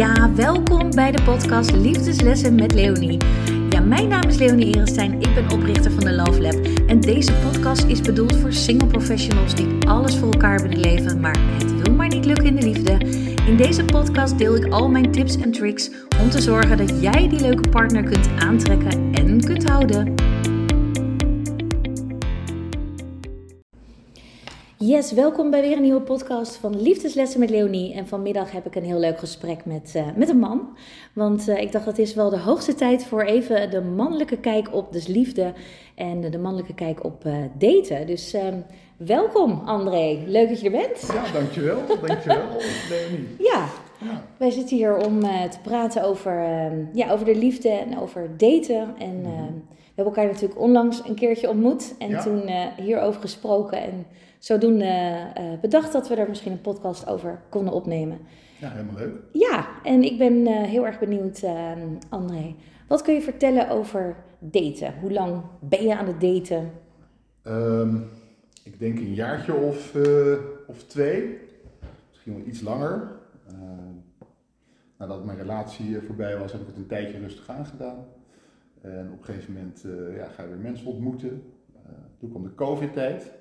Ja, welkom bij de podcast Liefdeslessen met Leonie. Ja, mijn naam is Leonie Erenstein, ik ben oprichter van de Love Lab. En deze podcast is bedoeld voor single professionals die alles voor elkaar willen leven, maar het wil maar niet lukken in de liefde. In deze podcast deel ik al mijn tips en tricks om te zorgen dat jij die leuke partner kunt aantrekken en kunt houden. Yes, welkom bij weer een nieuwe podcast van Liefdeslessen met Leonie. En vanmiddag heb ik een heel leuk gesprek met, uh, met een man. Want uh, ik dacht, het is wel de hoogste tijd voor even de mannelijke kijk op dus liefde en de, mannelijke kijk op uh, daten. Dus welkom André, leuk dat je er bent. Ja, dankjewel. Dankjewel Leonie. Ja, ja. wij zitten hier om te praten over, ja, over de liefde en over daten. En mm-hmm. we hebben elkaar natuurlijk onlangs een keertje ontmoet en ja. toen hierover gesproken en zodoende uh, bedacht dat we er misschien een podcast over konden opnemen. Ja, helemaal leuk. Ja, en ik ben uh, heel erg benieuwd, uh, André. Wat kun je vertellen over daten? Hoe lang ben je aan het daten? Um, ik denk een jaartje of, of twee, misschien wel iets langer. nadat mijn relatie voorbij was, heb ik het een tijdje rustig aangedaan. En op een gegeven moment ja, ga je weer mensen ontmoeten. toen kwam de COVID-tijd.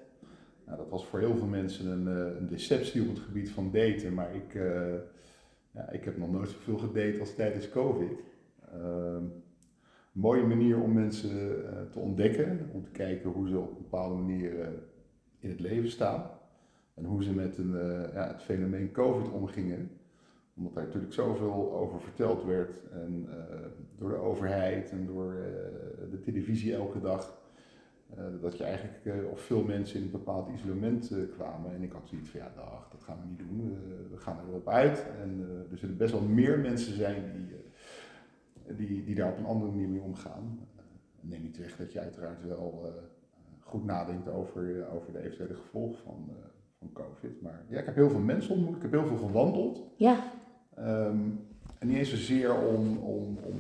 Nou, dat was voor heel veel mensen een, eh, een, deceptie op het gebied van daten, maar ik, uh, ja, ik heb nog nooit zoveel gedate als tijdens COVID. Uh, mooie manier om mensen uh, te ontdekken, om te kijken hoe ze op een bepaalde manier in het leven staan en hoe ze met een, ja, het fenomeen COVID omgingen omdat daar natuurlijk zoveel over verteld werd en, door de overheid en door de televisie elke dag. Uh, dat je eigenlijk, uh, of veel mensen in een bepaald isolement uh, kwamen. En ik had zoiets van, ja dag, dat gaan we niet doen. we gaan erop uit. En er zullen best wel meer mensen zijn die, die, die daar op een andere manier mee omgaan. neem niet weg dat je uiteraard wel goed nadenkt over, over de eventuele gevolgen van, van COVID. Maar ja, ik heb heel veel mensen ontmoet. Ik heb heel veel gewandeld. Ja. Um, en niet eens zozeer om, om, om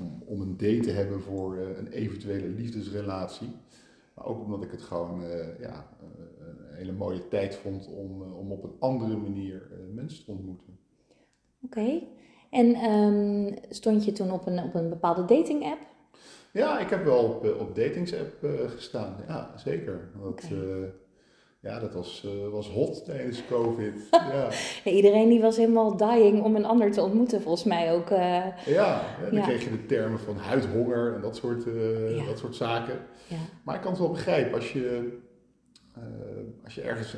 om, om een date te hebben voor uh, een eventuele liefdesrelatie. Maar ook omdat ik het gewoon uh, ja, uh, een hele mooie tijd vond om, om op een andere manier mensen te ontmoeten. Oké. Okay. En um, stond je toen op een, op een bepaalde dating app? Ja, ik heb wel op, op datings app gestaan. Ja, zeker. Dat, okay. Ja, dat was, uh, was hot tijdens COVID. Ja. iedereen die was helemaal dying om een ander te ontmoeten, volgens mij ook. Uh, ja, ja, dan ja. kreeg je de termen van huidhonger en dat soort, uh, dat soort zaken. Maar ik kan het wel begrijpen als je, als je ergens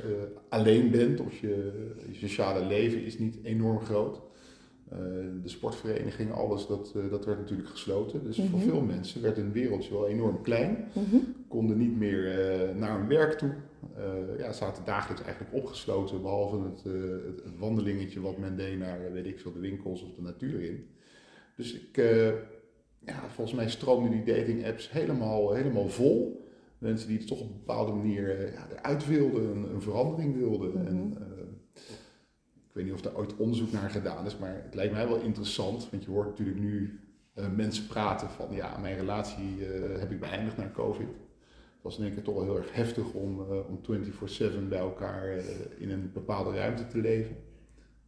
alleen bent of je, je sociale leven is niet enorm groot. De sportvereniging, alles, dat, dat werd natuurlijk gesloten. Dus mm -hmm. voor veel mensen werd een wereldje wel enorm klein. Mm -hmm. Konden niet meer naar hun werk toe ja, zaten dagelijks eigenlijk opgesloten, behalve het, het, het, wandelingetje wat men deed naar, weet ik veel, de winkels of de natuur in. Dus ik, ja, volgens mij stroomden die dating apps helemaal, helemaal vol. Mensen die het toch op een bepaalde manier ja, eruit wilden, een, een verandering wilden. Mm -hmm. en, ik weet niet of daar ooit onderzoek naar gedaan is, maar het lijkt mij wel interessant, want je hoort natuurlijk nu mensen praten van, ja, mijn relatie heb ik beëindigd na COVID was in één keer toch wel heel erg heftig om, uh, om 24-7 bij elkaar in een bepaalde ruimte te leven.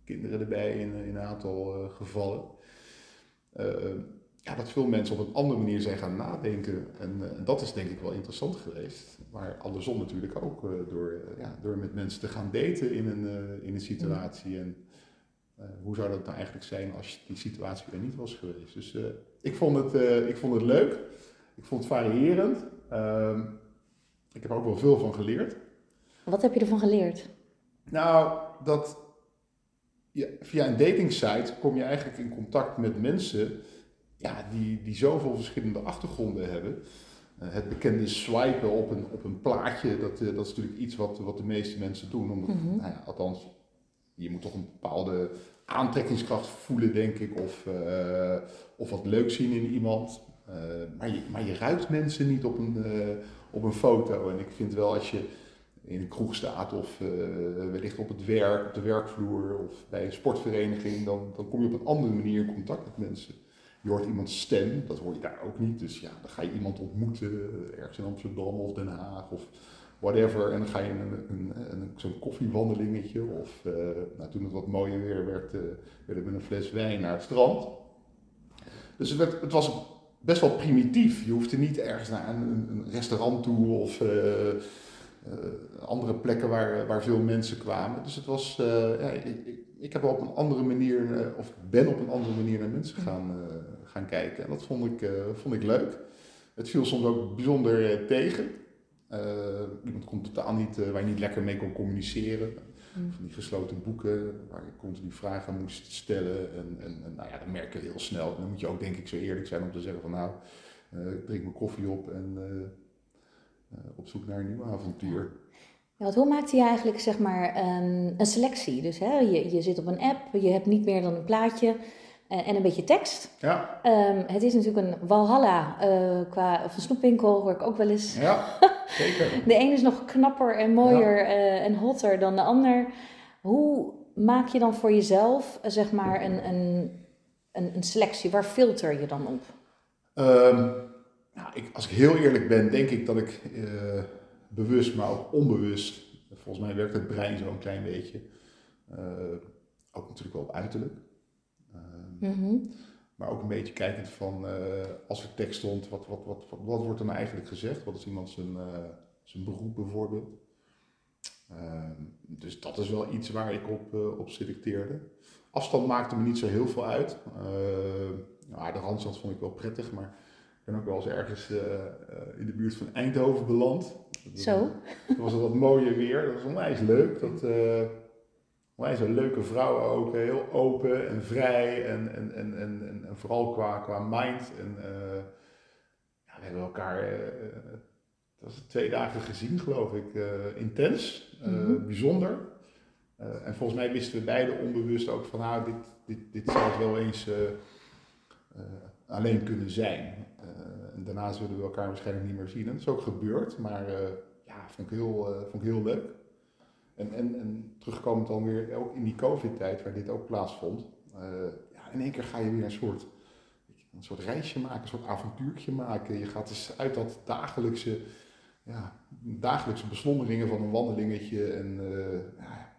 Kinderen erbij in, in een aantal gevallen. Ja, dat veel mensen op een andere manier zijn gaan nadenken. En, en dat is denk ik wel interessant geweest. Maar andersom natuurlijk ook door, ja, door met mensen te gaan daten in een, in een situatie. En hoe zou dat nou eigenlijk zijn als die situatie er niet was geweest? Dus ik, vond het, ik vond het leuk. Ik vond het variërend. Ehm, ik heb er ook wel veel van geleerd. Wat heb je ervan geleerd? Nou, dat je, via een datingsite kom je eigenlijk in contact met mensen ja, die, die zoveel verschillende achtergronden hebben. Uh, het bekende swipen op een, op een plaatje, dat, uh, dat is natuurlijk iets wat, wat de meeste mensen doen. Omdat, mm -hmm. nou ja, althans, je moet toch een bepaalde aantrekkingskracht voelen, denk ik, of, uh, of wat leuk zien in iemand. maar, je, maar je ruikt mensen niet op een, op een foto. En ik vind wel als je in een kroeg staat of wellicht op het werk, op de werkvloer of bij een sportvereniging, dan, dan kom je op een andere manier in contact met mensen. Je hoort iemands stem, dat hoor je daar ook niet. Dus ja, dan ga je iemand ontmoeten, eh, ergens in Amsterdam of Den Haag of whatever. En dan ga je een, een, een, zo'n koffiewandelingetje. Of nou, toen het wat mooier weer werd, werden we een fles wijn naar het strand. Dus het, werd, het was best wel primitief. Je hoefde niet ergens naar een, een restaurant toe of andere plekken waar, waar veel mensen kwamen. Dus het was, ja, ik, ik heb op een andere manier, eh, of ben op een andere manier naar mensen gaan, uh, gaan kijken. En dat vond ik, uh, vond ik leuk. Het viel soms ook bijzonder tegen. iemand kon totaal niet, waar je niet lekker mee kon communiceren. Mm. Van die gesloten boeken waar je continu vragen moest stellen. En, en, en nou ja, dat merk je heel snel. Dan moet je ook denk ik zo eerlijk zijn om te zeggen van nou, ik drink mijn koffie op en op zoek naar een nieuw avontuur. Ja, hoe maakte je eigenlijk zeg maar, um, een selectie? Dus hè, je, je zit op een app, je hebt niet meer dan een plaatje en een beetje tekst. Ja. Um, het is natuurlijk een walhalla uh, qua of een snoepwinkel, hoor ik ook wel eens. Ja, zeker. de een is nog knapper en mooier ja. uh, en hotter dan de ander. Hoe maak je dan voor jezelf zeg maar, een, een, een, een selectie? Waar filter je dan op? Um, nou, ik, als ik heel eerlijk ben, denk ik dat ik bewust, maar ook onbewust. Volgens mij werkt het brein zo een klein beetje. Ook natuurlijk wel op uiterlijk. Uh, mm Maar ook een beetje kijkend van, uh, als er tekst stond, wat, wat, wat, wat, wat wordt er nou eigenlijk gezegd? Wat is iemand zijn, zijn beroep bijvoorbeeld? Ehm, dus dat is wel iets waar ik op, op selecteerde. Afstand maakte me niet zo heel veel uit. nou, de randstand vond ik wel prettig, maar ik ben ook wel eens ergens in de buurt van Eindhoven beland. Zo. Toen was het wat mooier weer. Dat was onwijs leuk. Dat, uh, onwijs een leuke vrouwen ook. Heel open en vrij. En, en, en, en, en vooral qua, qua mind. En, uh, ja, we hebben elkaar... Uh, dat was twee dagen gezien, geloof ik. intens. Mm Bijzonder. en volgens mij wisten we beide onbewust ook van... Nou, dit, dit, dit zou het wel eens alleen kunnen zijn. En daarna zullen we elkaar waarschijnlijk niet meer zien. En dat is ook gebeurd, maar ja, vond ik heel, vond ik heel leuk. En, en, en terugkomend dan weer, ook in die COVID-tijd waar dit ook plaatsvond, uh, ja, in één keer ga je weer een soort, een soort reisje maken, een soort avontuurtje maken. Je gaat dus uit dat dagelijkse, ja, dagelijkse beslommeringen van een wandelingetje. En ja,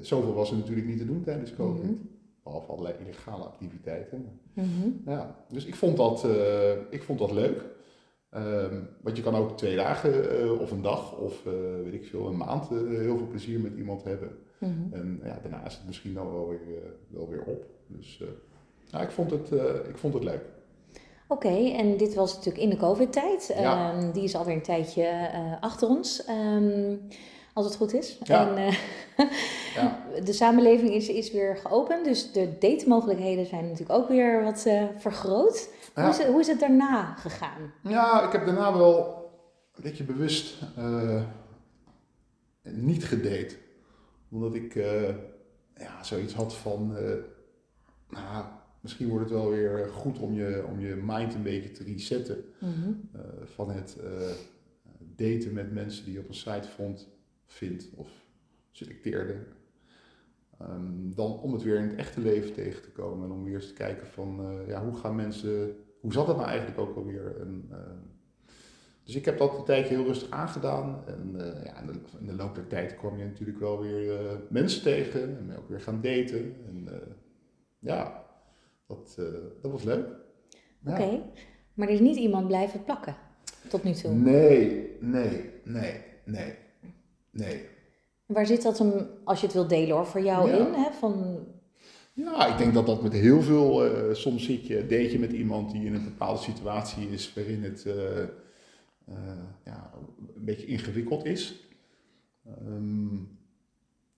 zoveel was er natuurlijk niet te doen tijdens COVID. Mm Behalve allerlei illegale activiteiten. Mhm. ja, dus ik vond dat, uh, ik vond dat leuk. Um, want je kan ook twee dagen uh, of een dag of uh, weet ik veel, een maand heel veel plezier met iemand hebben. Mhm. En ja, daarna is het misschien dan wel weer, wel weer op. Dus ja, ik, vond het, ik vond het leuk. Oké, en dit was natuurlijk in de COVID-tijd. Ja. Um, die is alweer een tijdje achter ons. Um, als het goed is. Ja. En, uh, ja. de samenleving is, is weer geopend, dus de datemogelijkheden zijn natuurlijk ook weer wat uh, vergroot. Hoe, is het, hoe is het daarna gegaan? Ja, ik heb daarna wel een beetje bewust uh, niet gedate. Omdat ik ja, zoiets had van, nou, misschien wordt het wel weer goed om je, om je mind een beetje te resetten. Mm -hmm. van het daten met mensen die je op een site vond vindt of selecteerde. Um, dan om het weer in het echte leven tegen te komen en om weer eens te kijken van uh, ja, hoe gaan mensen, hoe zat het nou eigenlijk ook alweer? En, uh, dus ik heb dat een tijdje heel rustig aangedaan en uh, ja, in de, in, de, loop der tijd kwam je natuurlijk wel weer mensen tegen en ook weer gaan daten. En ja, dat, dat was leuk. Oké, maar er is niet iemand blijven plakken tot nu toe? Nee, nee, nee, nee. Nee. Waar zit dat hem, als je het wilt delen hoor, voor jou in? Hè? Van... Ja, ik denk dat dat met heel veel, uh, soms zit je, deed je met iemand die in een bepaalde situatie is waarin het uh, uh, ja, een beetje ingewikkeld is. Um,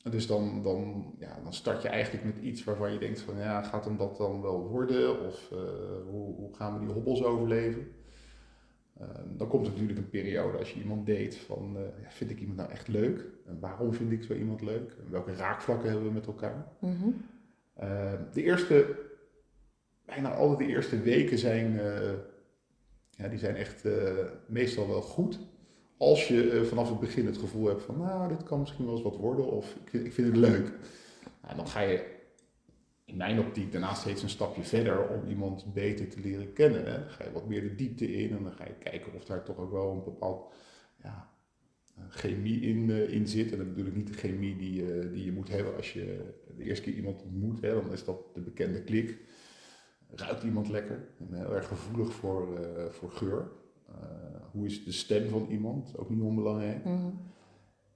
dus dan, dan, ja, dan start je eigenlijk met iets waarvan je denkt van ja, gaat hem dat dan wel worden? Of hoe, hoe gaan we die hobbels overleven? Ehm, dan komt er natuurlijk een periode als je iemand date van, uh, vind ik iemand nou echt leuk? En waarom vind ik zo iemand leuk? En welke raakvlakken hebben we met elkaar? Mhm. Ehm, de eerste, bijna altijd de eerste weken zijn, uh, ja, die zijn echt uh, meestal wel goed. Als je vanaf het begin het gevoel hebt van, nou, dit kan misschien wel eens wat worden of ik vind, ik vind het leuk. Nou, dan ga je in mijn optiek daarnaast steeds een stapje verder om iemand beter te leren kennen. Hè. Dan ga je wat meer de diepte in en dan ga je kijken of daar toch ook wel een bepaald ja, chemie in, in zit. En dat bedoel ik niet de chemie die, die je moet hebben als je de eerste keer iemand ontmoet. Hè, dan is dat de bekende klik. Ruikt iemand lekker? Heel erg gevoelig voor, voor geur. hoe is de stem van iemand? Ook niet onbelangrijk. Mhm.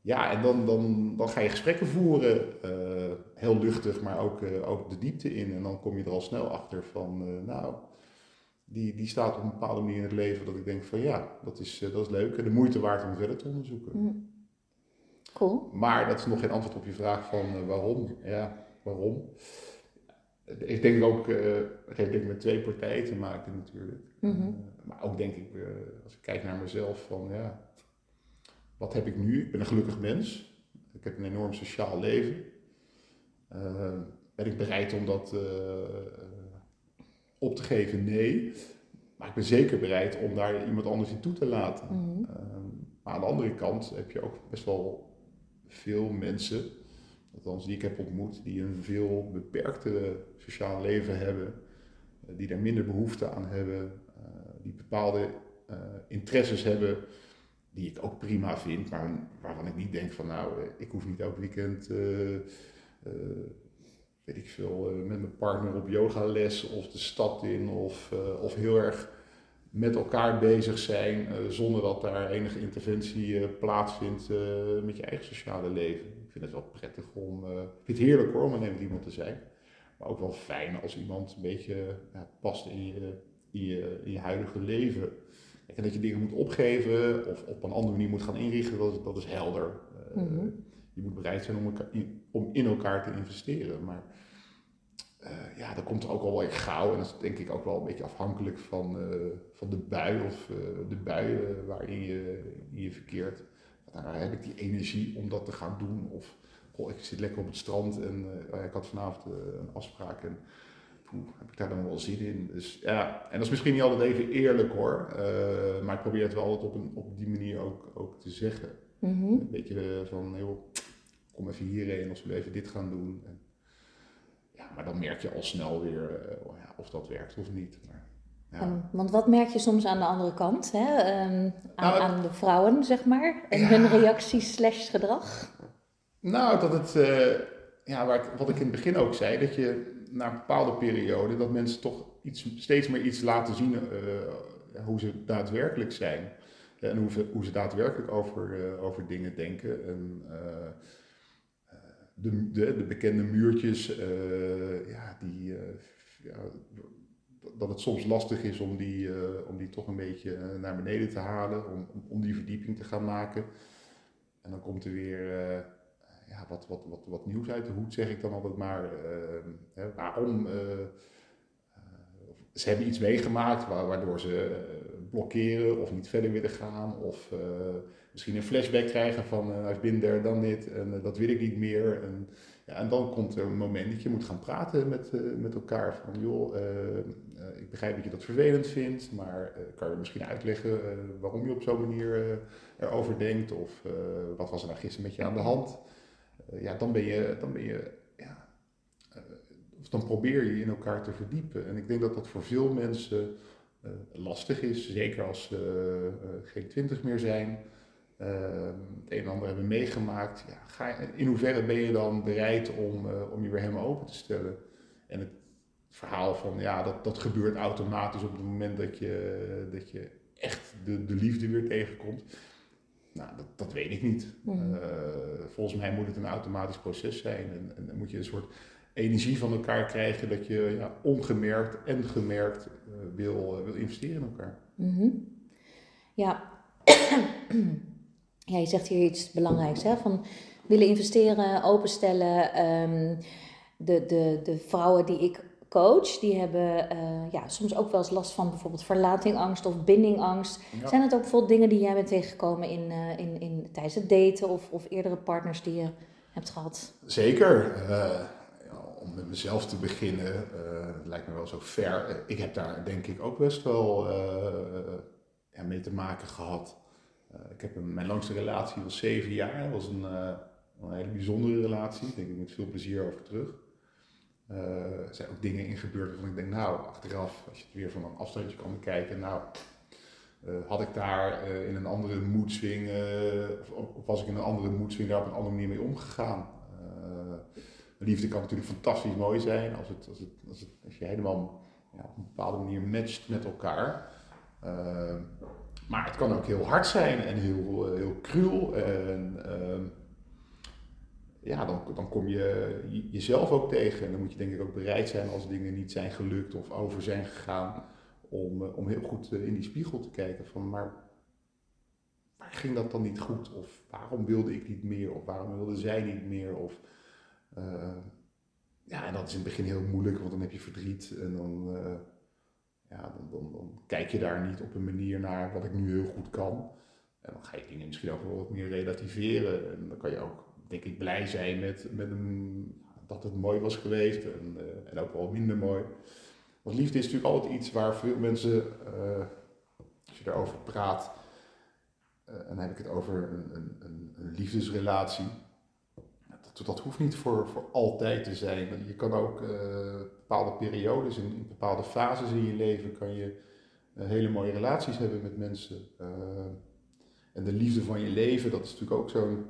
Ja, en dan, dan, dan ga je gesprekken voeren, eh, heel luchtig, maar ook, uh, ook de diepte in. En dan kom je er al snel achter van, uh, nou, die, die staat op een bepaalde manier in het leven dat ik denk van ja, dat is, dat is leuk en de moeite waard om verder te onderzoeken. Mm. Cool. Maar dat is nog geen antwoord op je vraag van waarom. Ja, waarom? Ik denk ook, het heeft denk ik met twee partijen te maken natuurlijk. Mm maar ook denk ik, als ik kijk naar mezelf, van ja, wat heb ik nu? Ik ben een gelukkig mens. Ik heb een enorm sociaal leven. Uh, ben ik bereid om dat uh, op te geven? Nee. Maar ik ben zeker bereid om daar iemand anders in toe te laten. Mm maar aan de andere kant heb je ook best wel veel mensen, althans die ik heb ontmoet, die een veel beperktere sociaal leven hebben, die daar minder behoefte aan hebben, die bepaalde interesses hebben die ik ook prima vind, maar waarvan ik niet denk van nou, eh, ik hoef niet elk weekend, uh, weet ik veel, met mijn partner op yogales of de stad in of, of heel erg met elkaar bezig zijn zonder dat daar enige interventie plaatsvindt met je eigen sociale leven. Ik vind het wel prettig om, ik vind het heerlijk hoor om met iemand te zijn, maar ook wel fijn als iemand een beetje ja, past in je, in je, in je huidige leven. En dat je dingen moet opgeven of op een andere manier moet gaan inrichten, dat is, dat is helder. Uh, Je moet bereid zijn om, elkaar, om in elkaar te investeren. Maar uh, ja, dat komt er ook al wel gauw. En dat is denk ik ook wel een beetje afhankelijk van, uh, van de bui of de bui waarin je, je verkeert. Nou, heb ik die energie om dat te gaan doen. Of goh, ik zit lekker op het strand en ik had vanavond een afspraak. En, heb ik daar dan wel zin in? Dus ja, en dat is misschien niet altijd even eerlijk hoor, maar ik probeer het wel altijd op, een, op die manier ook, ook te zeggen. Mhm. Een beetje van, joh, kom even hierheen als we even dit gaan doen. En, ja, maar dan merk je al snel weer uh, ja, of dat werkt of niet. Maar, ja. want wat merk je soms aan de andere kant, hè? Um, aan, nou, aan, de vrouwen, zeg maar, en hun reacties slash gedrag? Nou, dat het, uh, ja, waar wat ik in het begin ook zei, dat je na een bepaalde periode dat mensen toch iets, steeds meer iets laten zien uh, hoe ze daadwerkelijk zijn. En hoe, hoe ze daadwerkelijk over, uh, over dingen denken. En, uh, de, de, de, bekende muurtjes, ja, die, ja, dat het soms lastig is om die, om die toch een beetje naar beneden te halen, om, om die verdieping te gaan maken. En dan komt er weer ja, wat, wat, wat, wat nieuws uit de hoed, zeg ik dan altijd maar. Hè, waarom? Eh, eh, ze hebben iets meegemaakt waardoor ze eh, blokkeren of niet verder willen gaan. Of misschien een flashback krijgen van I've been there, dan dit en dat wil ik niet meer. En, ja, en dan komt er een moment dat je moet gaan praten met, met elkaar. Van joh, ik begrijp dat je dat vervelend vindt, maar kan je misschien uitleggen waarom je op zo'n manier erover denkt? Of wat was er nou gisteren met je aan de hand? Eh, ja, dan ben je, dan ben je ja, eh, of dan probeer je in elkaar te verdiepen. En ik denk dat dat voor veel mensen lastig is, zeker als ze geen twintig meer zijn. Uh, het een en ander hebben meegemaakt. Ja, ga, in hoeverre ben je dan bereid om, om je weer helemaal open te stellen? En het verhaal van ja, dat, dat gebeurt automatisch op het moment dat je, dat je echt de, de liefde weer tegenkomt. Nou, dat, dat weet ik niet. Mhm. Eh, volgens mij moet het een automatisch proces zijn. En, en, dan moet je een soort energie van elkaar krijgen dat je ja, ongemerkt en gemerkt uh, wil, wil investeren in elkaar. Mhm. Ja. Ja, je zegt hier iets belangrijks, hè? Van willen investeren, openstellen. Um, de, de, de vrouwen die ik coach, die hebben uh, ja, soms ook wel eens last van bijvoorbeeld verlatingangst of bindingangst. Zijn het ook bijvoorbeeld dingen die jij bent tegengekomen in, uh, in, in, tijdens het daten of, of eerdere partners die je hebt gehad? Zeker. Uh, om met mezelf te beginnen, lijkt me wel zo ver. Ik heb daar denk ik ook best wel mee te maken gehad. Ik heb een, mijn langste relatie was zeven jaar. Dat was een, een hele bijzondere relatie. Daar denk ik met veel plezier over terug. Uh, er zijn ook dingen in gebeurd waarvan ik denk, nou, achteraf, als je het weer van een afstandje kan bekijken, nou, had ik daar in een andere moedswing, of, was ik in een andere moedswing daar op een andere manier mee omgegaan? liefde kan natuurlijk fantastisch mooi zijn als, het, als, het, als, het, als je helemaal ja, op een bepaalde manier matcht met elkaar. Maar het kan ook heel hard zijn en heel, heel cruel. En, ehm, ja, dan, dan kom je jezelf ook tegen. En dan moet je denk ik ook bereid zijn als dingen niet zijn gelukt of over zijn gegaan, om, eh, om heel goed eh, in die spiegel te kijken van, maar waar ging dat dan niet goed? Of waarom wilde ik niet meer? Of waarom wilde zij niet meer? Of, uh, ja, en dat is in het begin heel moeilijk, want dan heb je verdriet en dan, ja, dan, dan, kijk je daar niet op een manier naar wat ik nu heel goed kan. En dan ga je dingen misschien ook wel wat meer relativeren. En dan kan je ook denk ik blij zijn met, met een, dat het mooi was geweest en, uh, en ook wel minder mooi. Want liefde is natuurlijk altijd iets waar veel mensen, uh, als je daarover praat, uh, en dan heb ik het over een, een, een liefdesrelatie. Dat, dat, hoeft niet voor, voor altijd te zijn. Je kan ook bepaalde periodes, in, bepaalde fases in je leven, kan je hele mooie relaties hebben met mensen. en de liefde van je leven, dat is natuurlijk ook zo'n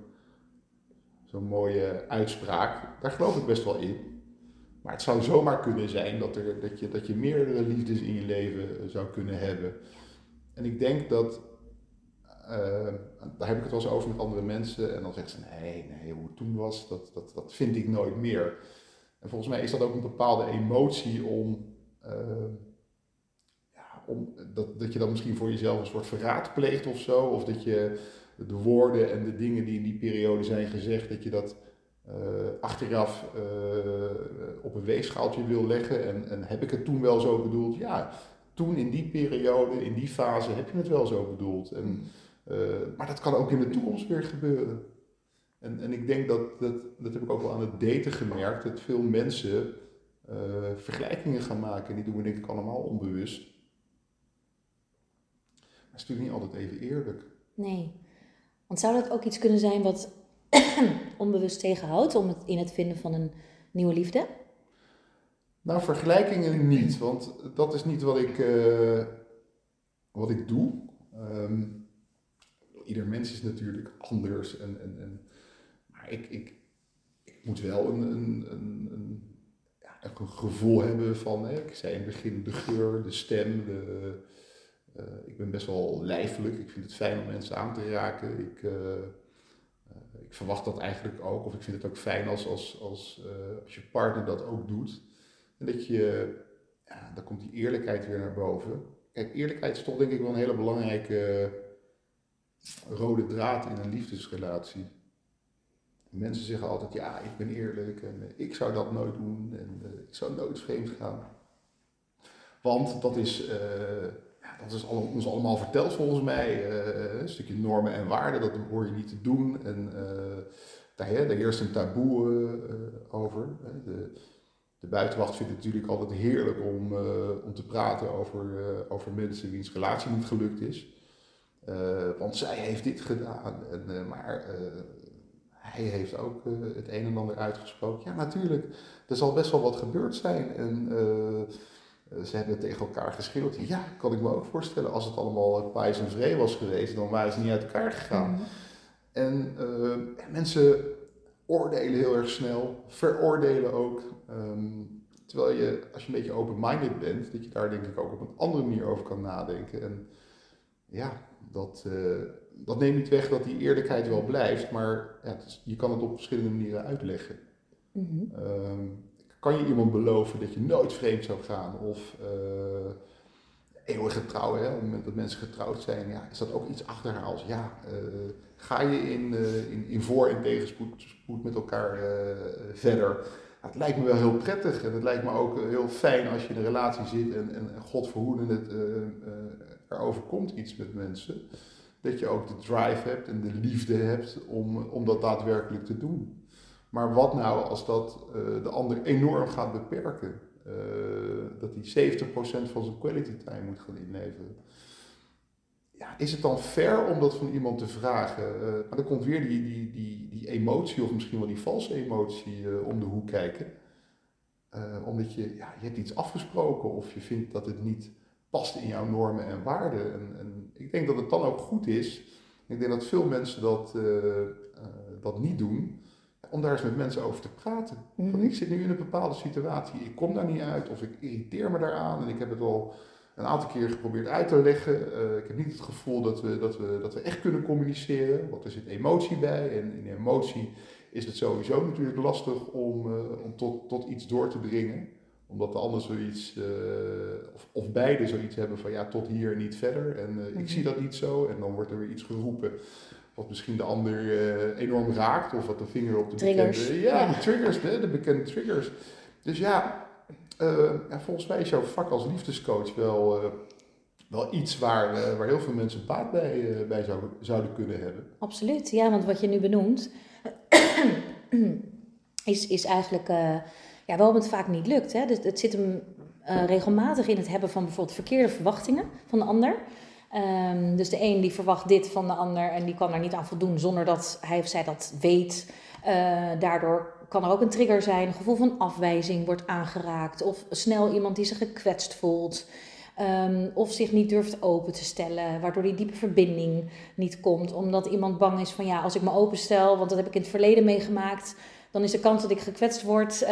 zo'n mooie uitspraak. Daar geloof ik best wel in. Maar het zou zomaar kunnen zijn dat, er, dat, je, dat je meerdere liefdes in je leven eh, zou kunnen hebben. En ik denk dat, daar heb ik het wel eens over met andere mensen, en dan zeggen ze: nee, nee, hoe het toen was, dat, dat, dat vind ik nooit meer. En volgens mij is dat ook een bepaalde emotie om, uh, ja, om dat, dat je dan misschien voor jezelf een soort verraad pleegt of zo, of dat je de woorden en de dingen die in die periode zijn gezegd, dat je dat uh, achteraf uh, op een weegschaaltje wil leggen. En, en heb ik het toen wel zo bedoeld? Ja, toen in die periode, in die fase, heb je het wel zo bedoeld. En, uh, maar dat kan ook in de toekomst weer gebeuren. En, en ik denk dat, dat, dat heb ik ook wel aan het daten gemerkt, dat veel mensen vergelijkingen gaan maken. Die doen we denk ik allemaal onbewust. Maar het is natuurlijk niet altijd even eerlijk. Nee. Want zou dat ook iets kunnen zijn wat onbewust tegenhoudt om het in het vinden van een nieuwe liefde? Nou, vergelijkingen niet, want dat is niet wat ik, uh, wat ik doe. Um, ieder mens is natuurlijk anders. En, en, en, maar ik, ik, ik moet wel een, een, een, een, ja, een gevoel hebben van, hè, ik zei in het begin, de geur, de stem, de, uh, ik ben best wel lijfelijk. Ik vind het fijn om mensen aan te raken. Ik, uh, ik verwacht dat eigenlijk ook. Of ik vind het ook fijn als, als, als, als je partner dat ook doet. En dat je, ja, dan komt die eerlijkheid weer naar boven. Kijk, eerlijkheid is toch denk ik wel een hele belangrijke rode draad in een liefdesrelatie. Mensen zeggen altijd, ja, ik ben eerlijk en ik zou dat nooit doen en ik zou nooit vreemd gaan. Want dat is, dat is ons allemaal verteld volgens mij. Een stukje normen en waarden, dat hoor je niet te doen. En daar, daar heerst een taboe over. De, de, buitenwacht vindt het natuurlijk altijd heerlijk om, om te praten over, over mensen wiens relatie niet gelukt is. Want zij heeft dit gedaan. En, maar hij heeft ook het een en ander uitgesproken. Ja, natuurlijk, er zal best wel wat gebeurd zijn. En eh, ze hebben tegen elkaar geschreeuwd. Ja, kan ik me ook voorstellen. Als het allemaal pijs en vree was geweest, dan waren ze niet uit elkaar gegaan. Mhm. En uh, mensen oordelen heel erg snel, veroordelen ook. Um, terwijl je, als je een beetje open-minded bent, dat je daar denk ik ook op een andere manier over kan nadenken. En ja, dat, uh, dat neemt niet weg dat die eerlijkheid wel blijft, maar ja, je kan het op verschillende manieren uitleggen. Mm kan je iemand beloven dat je nooit vreemd zou gaan? Of uh, eeuwige trouw, hè? op het moment dat mensen getrouwd zijn, ja, is dat ook iets achterhaals? Ja, uh, ga je in, in, in voor- en tegenspoed met elkaar verder? het lijkt me wel heel prettig en het lijkt me ook heel fijn als je in een relatie zit en, en God verhoede het, er overkomt iets met mensen. Dat je ook de drive hebt en de liefde hebt om, om dat daadwerkelijk te doen. Maar wat nou als dat uh, de ander enorm gaat beperken? Uh, dat hij 70% van zijn quality time moet gaan inleveren. Ja, is het dan fair om dat van iemand te vragen? Uh, maar dan komt weer die, die, die, die emotie, of misschien wel die valse emotie, om de hoek kijken. omdat je, ja, je hebt iets afgesproken of je vindt dat het niet past in jouw normen en waarden. En, en, ik denk dat het dan ook goed is. Ik denk dat veel mensen dat, dat niet doen om daar eens met mensen over te praten. Want mhm. ik zit nu in een bepaalde situatie, ik kom daar niet uit of ik irriteer me daaraan en ik heb het al een aantal keer geprobeerd uit te leggen. Uh, ik heb niet het gevoel dat we, dat, we, dat we echt kunnen communiceren, want er zit emotie bij en in emotie is het sowieso natuurlijk lastig om, om tot, tot iets door te dringen omdat de ander zoiets, uh, of, of beide zoiets hebben van ja, tot hier en niet verder. En ik mhm. zie dat niet zo. En dan wordt er weer iets geroepen wat misschien de ander uh, enorm raakt, of wat de vinger op de triggers. bekende... Ja, de triggers, de, de bekende triggers. Dus ja, ja, volgens mij is jouw vak als liefdescoach wel, wel iets waar, waar heel veel mensen baat bij, bij zouden, zouden kunnen hebben. Absoluut, ja, want wat je nu benoemt, is, is eigenlijk ja, waarom het vaak niet lukt. Hè? Dus het zit hem regelmatig in het hebben van bijvoorbeeld verkeerde verwachtingen van de ander. Um, dus de een die verwacht dit van de ander en die kan daar niet aan voldoen zonder dat hij of zij dat weet. Uh, daardoor kan er ook een trigger zijn, een gevoel van afwijzing wordt aangeraakt of snel iemand die zich gekwetst voelt. Um, of zich niet durft open te stellen, waardoor die diepe verbinding niet komt. Omdat iemand bang is van ja, als ik me openstel, want dat heb ik in het verleden meegemaakt, dan is de kans dat ik gekwetst word uh,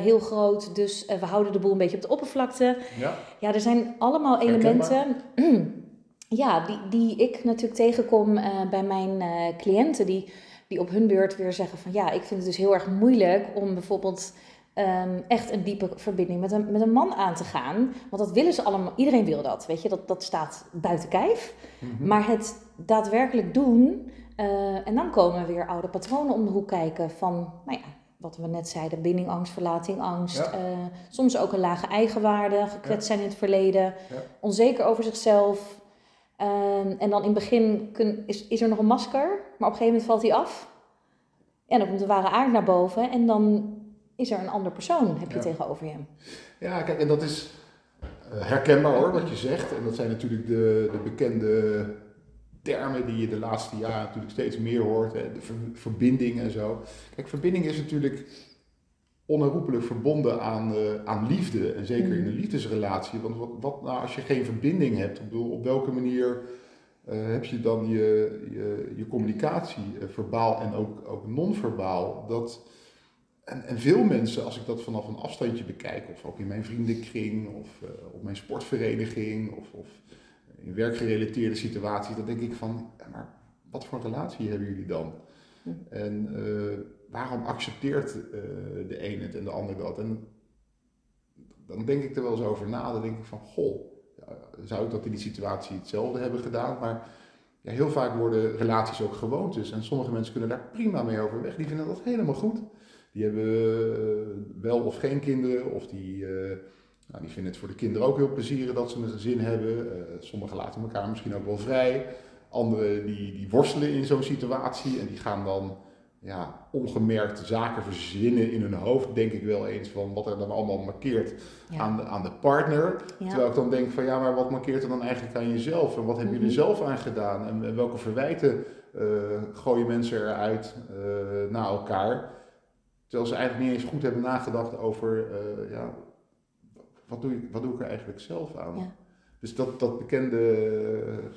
heel groot. Dus uh, we houden de boel een beetje op de oppervlakte. Ja, ja er zijn allemaal elementen. ja, die, die ik natuurlijk tegenkom uh, bij mijn cliënten, die, die op hun beurt weer zeggen van ja, ik vind het dus heel erg moeilijk om bijvoorbeeld um, echt een diepe verbinding met een, met een man aan te gaan. Want dat willen ze allemaal, iedereen wil dat, weet je, dat, dat staat buiten kijf. Mm-hmm. Maar het daadwerkelijk doen, uh, en dan komen weer oude patronen om de hoek kijken van, nou ja, wat we net zeiden, bindingangst, verlatingangst. Ja. soms ook een lage eigenwaarde, gekwetst zijn in het verleden, ja. onzeker over zichzelf. Um, en dan in het begin kun, is, is er nog een masker, maar op een gegeven moment valt hij af. En dan komt de ware aard naar boven en dan is er een ander persoon, heb je tegenover je. Ja, kijk, en dat is uh, herkenbaar hoor, wat je zegt. En dat zijn natuurlijk de, de bekende termen die je de laatste jaren natuurlijk steeds meer hoort. Hè? De ver, verbinding en zo. Kijk, verbinding is natuurlijk onherroepelijk verbonden aan, uh, aan liefde. En zeker in een mm. liefdesrelatie. Want wat, wat nou als je geen verbinding hebt? Ik bedoel, op welke manier uh, heb je dan je, je, je communicatie, uh, verbaal en ook, ook non-verbaal? Dat, en, en veel mensen, als ik dat vanaf een afstandje bekijk, of ook in mijn vriendenkring, of op mijn sportvereniging, of, of in werkgerelateerde situaties, dan denk ik van, maar wat voor relatie hebben jullie dan? Hm. En waarom accepteert uh, de een het en de ander dat? En dan denk ik er wel eens over na. Dan denk ik van, goh, zou ik dat in die situatie hetzelfde hebben gedaan? Maar ja, heel vaak worden relaties ook gewoontes. En sommige mensen kunnen daar prima mee overweg. Die vinden dat helemaal goed. Die hebben uh, wel of geen kinderen. Of die, nou, die vinden het voor de kinderen ook heel plezierig dat ze een gezin hebben. sommigen laten elkaar misschien ook wel vrij. Anderen die, die worstelen in zo'n situatie. En die gaan dan ja, ongemerkt zaken verzinnen in hun hoofd, denk ik wel eens van wat er dan allemaal markeert aan, de, aan de partner. Terwijl ik dan denk van ja, maar wat markeert er dan eigenlijk aan jezelf? En wat hebben jullie mhm. zelf aan gedaan? En, welke verwijten uh, gooien mensen eruit uh, naar elkaar? Terwijl ze eigenlijk niet eens goed hebben nagedacht over uh, ja, wat, doe ik, wat doe ik er eigenlijk zelf aan? Dus dat, dat bekende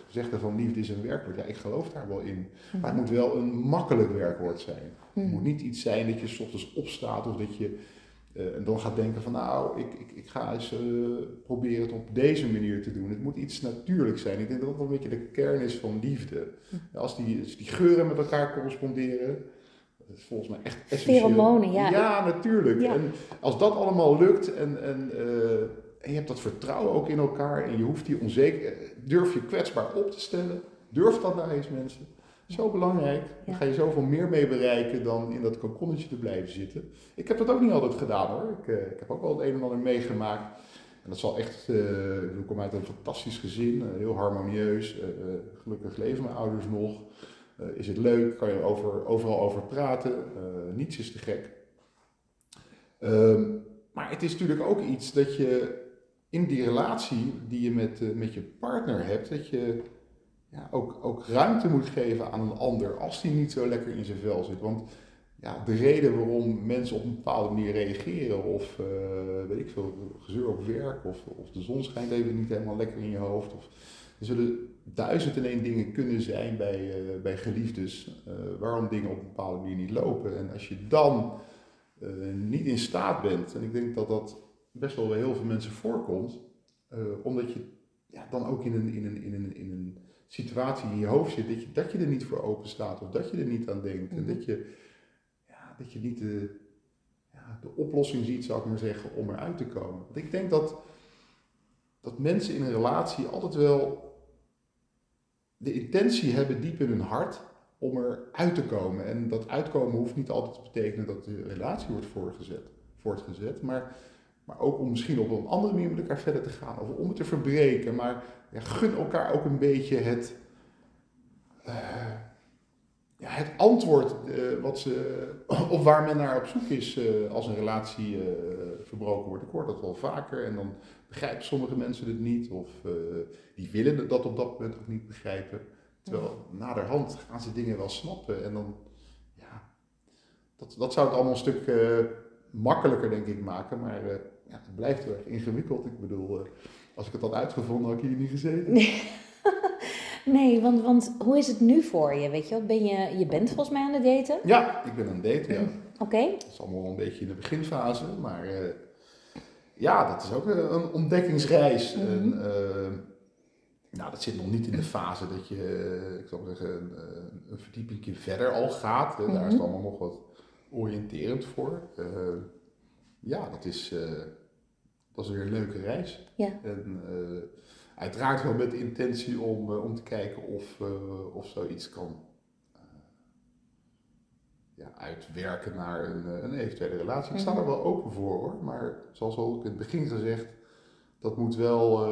gezegde van liefde is een werkwoord, ja, ik geloof daar wel in. Maar het moet wel een makkelijk werkwoord zijn. Het moet niet iets zijn dat je s ochtends opstaat of dat je uh, dan gaat denken van nou, ik, ik, ik ga eens uh, proberen het op deze manier te doen. Het moet iets natuurlijks zijn. Ik denk dat dat een beetje de kern is van liefde. Als die, als die geuren met elkaar corresponderen, dat is volgens mij echt essentieel. Pheromonen, ja. Ja, natuurlijk. En als dat allemaal lukt en, en uh, en je hebt dat vertrouwen ook in elkaar en je hoeft die onzeker, durf je kwetsbaar op te stellen. Durf dat nou eens mensen. Zo belangrijk. Dan ga je zoveel meer mee bereiken dan in dat kokonnetje te blijven zitten. Ik heb dat ook niet altijd gedaan hoor. Ik, uh, ik heb ook wel het een en ander meegemaakt. En dat zal echt, uh, ik kom uit een fantastisch gezin, uh, heel harmonieus. gelukkig leven mijn ouders nog. Is het leuk, kan je over, overal over praten. niets is te gek. Um, maar het is natuurlijk ook iets dat je in die relatie die je met, uh, met je partner hebt, dat je ja, ook, ook ruimte moet geven aan een ander als die niet zo lekker in zijn vel zit. Want ja, de reden waarom mensen op een bepaalde manier reageren. Of weet ik veel, gezeur op werk. Of, of de zon schijnt even niet helemaal lekker in je hoofd. Of, er zullen duizend en één dingen kunnen zijn bij, bij geliefdes. waarom dingen op een bepaalde manier niet lopen. En als je dan niet in staat bent. En ik denk dat dat best wel bij heel veel mensen voorkomt. omdat je ja, dan ook in een, in, een, in, een, in een situatie in je hoofd zit, dat je, dat je er niet voor open staat of dat je er niet aan denkt. En mhm. dat je, ja, dat je niet de, ja, de oplossing ziet, zou ik maar zeggen, om eruit te komen. Want ik denk dat, dat mensen in een relatie altijd wel de intentie hebben diep in hun hart om eruit te komen. En dat uitkomen hoeft niet altijd te betekenen dat de relatie wordt voortgezet, voortgezet maar maar ook om misschien op een andere manier met elkaar verder te gaan. Of om het te verbreken. Maar ja, gun elkaar ook een beetje het, uh, ja, het antwoord uh, wat ze, of waar men naar op zoek is uh, als een relatie verbroken wordt. Ik hoor dat wel vaker en dan begrijpen sommige mensen het niet. Of die willen dat op dat moment ook niet begrijpen. Terwijl naderhand gaan ze dingen wel snappen. En dan, ja, dat, dat zou het allemaal een stuk makkelijker denk ik maken. Maar ja, het blijft erg ingewikkeld. Ik bedoel, eh, als ik het had uitgevonden, had ik hier niet gezeten. Nee, nee want, want hoe is het nu voor je? Weet je, ben je, je bent volgens mij aan het daten? Ja, ik ben aan het daten, ja. Oké. Het is allemaal een beetje in de beginfase, maar uh, ja, dat is ook een ontdekkingsreis. Mm en, uh, nou, dat zit nog niet in de fase dat je, ik zou zeggen, een, een verdieping verder al gaat. Daar is het mhm. allemaal nog wat oriënterend voor ja, dat is, dat is weer een leuke reis. Ja. En uiteraard wel met de intentie om, om te kijken of, of zoiets kan ja, uitwerken naar een, een eventuele relatie. Ik sta er mhm. wel open voor hoor, maar zoals al in het begin gezegd, dat moet wel,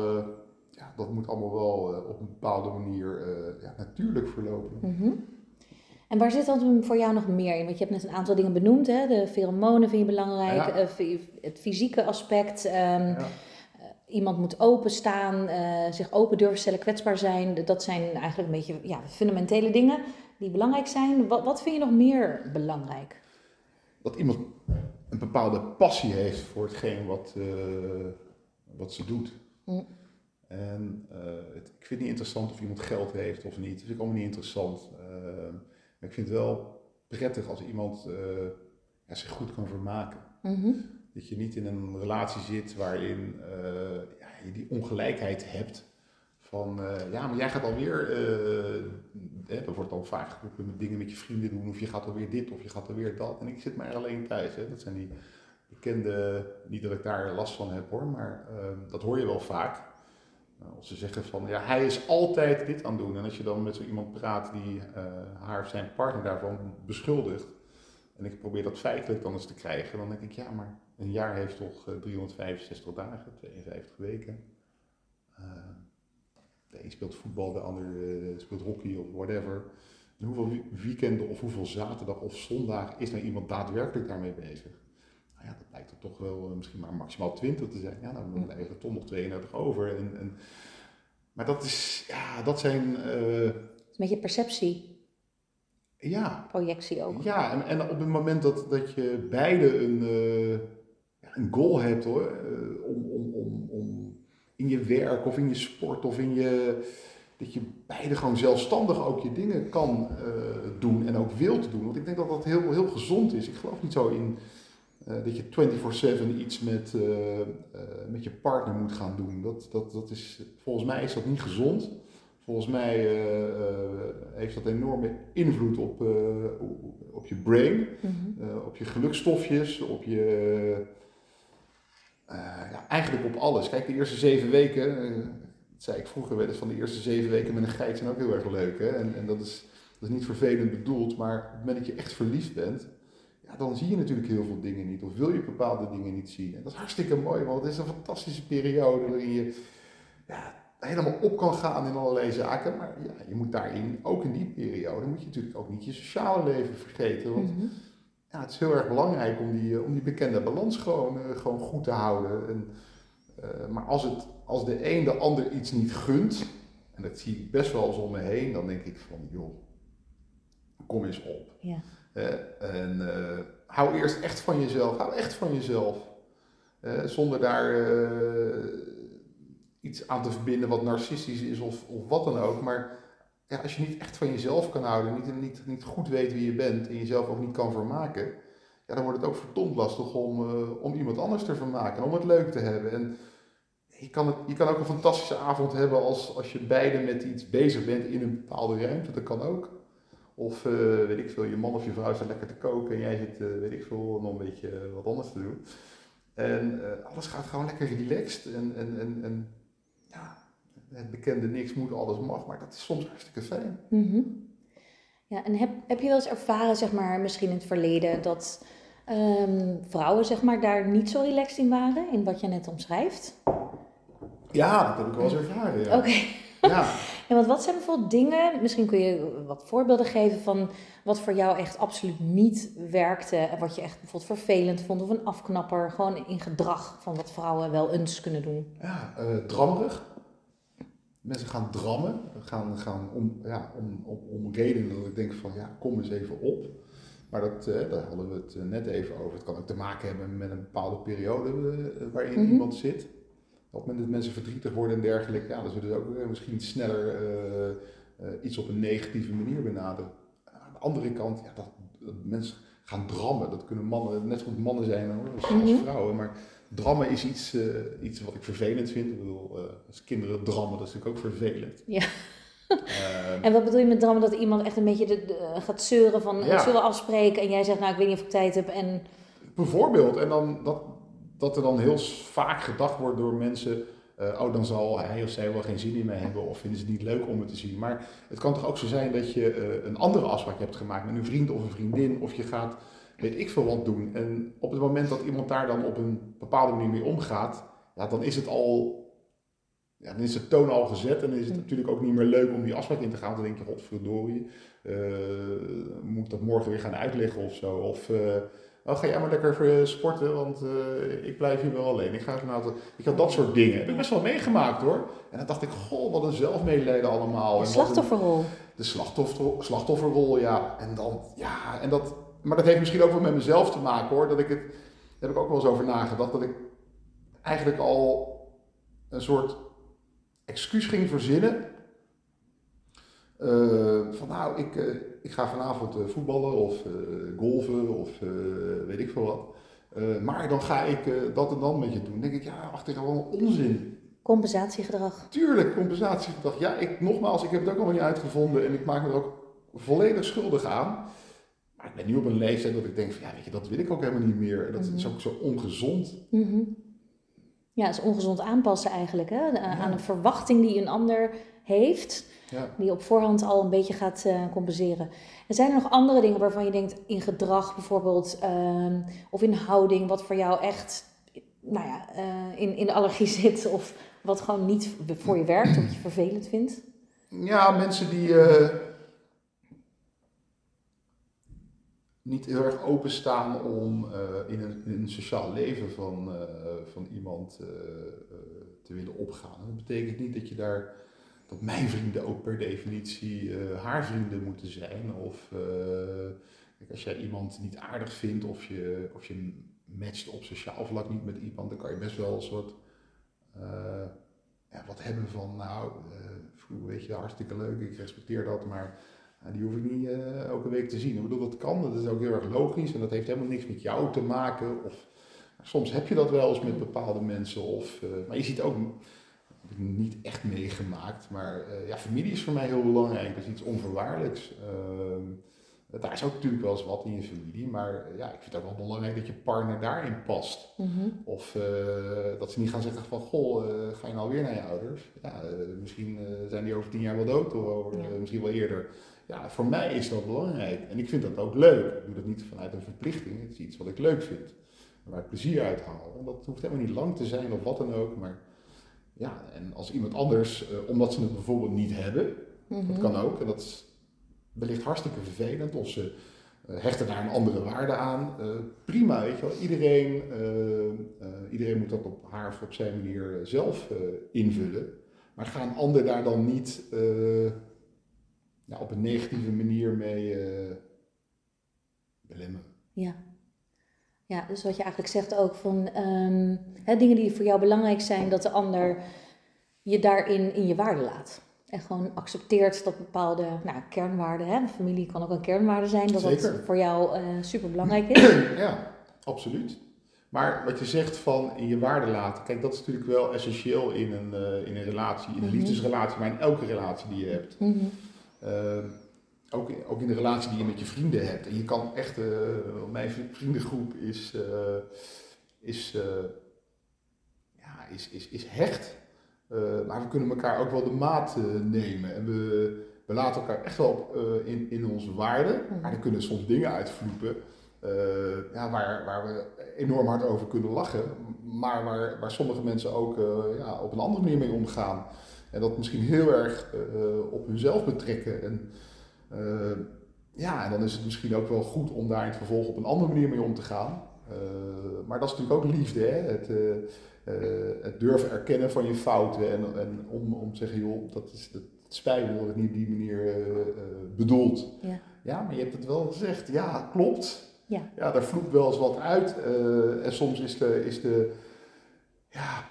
ja, dat moet allemaal wel op een bepaalde manier ja, natuurlijk verlopen. Mm en waar zit dan voor jou nog meer in? Want je hebt net een aantal dingen benoemd. Hè? De pheromonen vind je belangrijk. Eh, het fysieke aspect. Ehm, ja. Eh, iemand moet openstaan, uh, zich open durven stellen, kwetsbaar zijn. Dat zijn eigenlijk een beetje ja, fundamentele dingen die belangrijk zijn. Wat, wat vind je nog meer belangrijk? Dat iemand een bepaalde passie heeft voor hetgeen wat, wat ze doet. Hm. En het, ik vind het niet interessant of iemand geld heeft of niet. Dat vind ik allemaal niet interessant ik vind het wel prettig als iemand ja, zich goed kan vermaken. Mhm. Dat je niet in een relatie zit waarin uh, ja, je die ongelijkheid hebt. Van uh, ja, maar jij gaat alweer, er wordt dan vaak geroepen met dingen met je vrienden doen, of je gaat alweer dit of je gaat alweer dat. En ik zit maar alleen thuis. Hè. Dat zijn die bekende, niet dat ik daar last van heb hoor, maar dat hoor je wel vaak. Nou, als ze zeggen van ja, hij is altijd dit aan het doen. En als je dan met zo iemand praat die uh, haar of zijn partner daarvan beschuldigt. En ik probeer dat feitelijk dan eens te krijgen. Dan denk ik ja, maar een jaar heeft toch 365 eh, dagen, 52 weken. Uh, de een speelt voetbal, de ander speelt hockey of whatever. En hoeveel weekenden of hoeveel zaterdag of zondag is nou iemand daadwerkelijk daarmee bezig? ja, dat lijkt er toch wel eh, misschien maar maximaal 20 te zijn. Ja, dan blijven er toch nog 32 over. En, en, maar dat is, ja, dat zijn... Uh, Met je perceptie. Ja. Projectie ook. Ja, en, en op het moment dat, dat je beide een, een goal hebt hoor, om, om, om, om in je werk of in je sport of in je dat je beide gewoon zelfstandig ook je dingen kan doen en ook wilt doen. Want ik denk dat dat heel, heel gezond is. Ik geloof niet zo in uh, dat je 24-7 iets met, uh, met je partner moet gaan doen. Dat, dat, dat is, volgens mij is dat niet gezond. Volgens mij heeft dat enorme invloed op, op je brain, mm-hmm. op je gelukstofjes, op je. Ja, eigenlijk op alles. Kijk, de eerste zeven weken, dat zei ik vroeger wel eens, van de eerste zeven weken met een geit zijn ook heel erg leuk. Hè? En, en dat, is, dat is niet vervelend bedoeld, maar op het moment dat je echt verliefd bent, ja, dan zie je natuurlijk heel veel dingen niet. Of wil je bepaalde dingen niet zien. En dat is hartstikke mooi, want het is een fantastische periode waarin je ja, helemaal op kan gaan in allerlei zaken. Maar ja, je moet daarin, ook in die periode, moet je natuurlijk ook niet je sociale leven vergeten. Want mhm. Ja, het is heel erg belangrijk om die, om die bekende balans gewoon, uh, gewoon goed te houden. En, uh, maar als, het, als de een de ander iets niet gunt, en dat zie ik best wel eens om me heen, dan denk ik van, joh, kom eens op. Ja. en hou eerst echt van jezelf, hou echt van jezelf. zonder daar iets aan te verbinden wat narcistisch is of, of wat dan ook. Maar ja, als je niet echt van jezelf kan houden, niet, niet, niet goed weet wie je bent en jezelf ook niet kan vermaken, ja, dan wordt het ook verdomd lastig om, uh, om iemand anders te vermaken, om het leuk te hebben. En je kan, het, je kan ook een fantastische avond hebben als, als je beide met iets bezig bent in een bepaalde ruimte, dat kan ook. Of uh, weet ik veel, je man of je vrouw staat lekker te koken en jij zit, uh, weet ik veel, nog een beetje wat anders te doen. En alles gaat gewoon lekker relaxed en, en, en, en het bekende niks moet, alles mag, maar dat is soms hartstikke fijn. Mm Ja, en heb, heb je wel eens ervaren, zeg maar, misschien in het verleden, dat um, vrouwen, zeg maar, daar niet zo relaxed in waren, in wat je net omschrijft? Ja, dat heb ik wel eens ervaren, ja. Oké. Ja. en wat, wat zijn bijvoorbeeld dingen, misschien kun je wat voorbeelden geven van wat voor jou echt absoluut niet werkte en wat je echt bijvoorbeeld vervelend vond of een afknapper, gewoon in gedrag van wat vrouwen wel eens kunnen doen? Ja, uh, drammerig mensen gaan drammen, gaan, gaan om, ja, om, om, om redenen dat ik denk van ja, kom eens even op. Maar dat, eh, daar hadden we het eh, net even over. Het kan ook te maken hebben met een bepaalde periode eh, waarin mhm. iemand zit. Op het moment dat mensen verdrietig worden en dergelijke, ja, dan zullen ze ook misschien sneller iets op een negatieve manier benaderen. Aan de andere kant, ja, dat, mensen gaan drammen. Dat kunnen mannen, net zo goed mannen zijn als, als mhm. vrouwen. Maar drammen is iets, uh, iets wat ik vervelend vind. Ik bedoel, uh, als kinderen drammen, dat is natuurlijk ook vervelend. Ja. Uh, en wat bedoel je met drammen? Dat iemand echt een beetje de, gaat zeuren van, ja. zullen we afspreken? En jij zegt, nou, ik weet niet of ik tijd heb. En... Bijvoorbeeld. En dan, dat, dat er dan heel vaak gedacht wordt door mensen... Uh, oh, dan zal hij of zij wel geen zin in mij hebben of vinden ze het niet leuk om het te zien. Maar het kan toch ook zo zijn dat je een andere afspraak hebt gemaakt met een vriend of een vriendin, of je gaat weet ik veel wat doen. En op het moment dat iemand daar dan op een bepaalde manier mee omgaat, ja, dan is het al, ja, dan is de toon al gezet en dan is het natuurlijk ook niet meer leuk om die afspraak in te gaan. Dan denk je, godverdorie, uh, moet ik dat morgen weer gaan uitleggen of zo? Of uh, oh, ga jij maar lekker sporten, want uh, ik blijf hier wel alleen. Ik ga vanavond, ik had dat soort dingen. Heb ik best wel meegemaakt hoor. En dan dacht ik, goh, wat een zelfmedelijden allemaal. De slachtofferrol. de slachtoffer, slachtofferrol, ja. En dan, ja, en dat maar dat heeft misschien ook wel met mezelf te maken hoor. Dat ik het, daar heb ik ook wel eens over nagedacht. Dat ik eigenlijk al een soort excuus ging verzinnen. Uh, van nou, ik, uh, ik ga vanavond uh, voetballen of golven of weet ik veel wat. maar dan ga ik dat en dan met je doen. Dan denk ik, ja, achteraf wel onzin. Compensatiegedrag. Tuurlijk, compensatiegedrag. Ja, ik, nogmaals, ik heb het ook nog niet uitgevonden en ik maak me er ook volledig schuldig aan ik ben nu op een leeftijd dat ik denk van ja, weet je, dat wil ik ook helemaal niet meer. Dat is mhm. ook zo ongezond. Mhm. Ja, het is ongezond aanpassen eigenlijk hè? aan een verwachting die een ander heeft, ja. die op voorhand al een beetje gaat uh, compenseren. En zijn er nog andere dingen waarvan je denkt in gedrag bijvoorbeeld, uh, of in houding, wat voor jou echt nou ja, uh, in, in de allergie zit, of wat gewoon niet voor je werkt, of wat je vervelend vindt? Ja, mensen die eh, niet heel erg openstaan om uh, in, een, een, sociaal leven van, uh, van iemand uh, te willen opgaan. Dat betekent niet dat je daar, dat mijn vrienden ook per definitie haar vrienden moeten zijn. Of als jij iemand niet aardig vindt of je, of je matcht op sociaal vlak niet met iemand, dan kan je best wel een soort ja, wat hebben van, nou, weet je, hartstikke leuk, ik respecteer dat, maar die hoef ik niet uh, elke week te zien. Ik bedoel, dat kan, dat is ook heel erg logisch en dat heeft helemaal niks met jou te maken. Of, soms heb je dat wel eens met bepaalde mensen, of, uh, maar je ziet ook, dat heb ik niet echt meegemaakt, maar uh, ja, familie is voor mij heel belangrijk, dat is iets onvoorwaardelijks. Ehm, daar is ook natuurlijk wel eens wat in je familie, maar ja, ik vind het ook wel belangrijk dat je partner daarin past. Mhm. Of dat ze niet gaan zeggen van, goh, ga je nou weer naar je ouders? Ja, misschien zijn die over tien jaar wel dood, of over, misschien wel eerder. Ja, voor mij is dat belangrijk. En ik vind dat ook leuk. Ik doe dat niet vanuit een verplichting. Het is iets wat ik leuk vind. Waar ik plezier uit haal. En dat hoeft helemaal niet lang te zijn of wat dan ook. Maar ja, en als iemand anders, uh, omdat ze het bijvoorbeeld niet hebben, dat mhm. kan ook. En dat is wellicht hartstikke vervelend. Of ze uh, hechten daar een andere waarde aan. Uh, prima, weet je wel. Iedereen, iedereen moet dat op haar of op zijn manier zelf invullen. Maar ga een ander daar dan niet ja, op een negatieve manier mee belemmeren. Ja. Ja, dus wat je eigenlijk zegt ook van um, hè, dingen die voor jou belangrijk zijn, dat de ander je daarin in je waarde laat. En gewoon accepteert dat bepaalde nou, kernwaarden, hè, familie kan ook een kernwaarde zijn, dat dat voor jou uh, super belangrijk is. Ja, absoluut. Maar wat je zegt van in je waarde laten, kijk, dat is natuurlijk wel essentieel in een, uh, in een relatie, in een mhm. liefdesrelatie, maar in elke relatie die je hebt. Mm ook, ook in de relatie die je met je vrienden hebt. En je kan echt, uh, mijn vriendengroep is, uh, is, uh, ja, is, is, is hecht. maar we kunnen elkaar ook wel de maat nemen. En we, we laten elkaar echt wel op, in, in onze waarden. Mhm. Maar er kunnen soms dingen uitvloepen. ja, waar, waar we enorm hard over kunnen lachen. Maar waar, waar sommige mensen ook ja, op een andere manier mee omgaan. En dat misschien heel erg op hunzelf betrekken. En, uh, ja, en dan is het misschien ook wel goed om daar in het vervolg op een andere manier mee om te gaan. Uh, maar dat is natuurlijk ook liefde, hè? Het, uh, het durven erkennen van je fouten en, en om, om te zeggen, joh, dat is het spijt me dat ik niet op die manier bedoeld. Ja. ja, maar je hebt het wel gezegd, ja, klopt. Ja, ja daar vloekt wel eens wat uit. en soms is de, is de ja,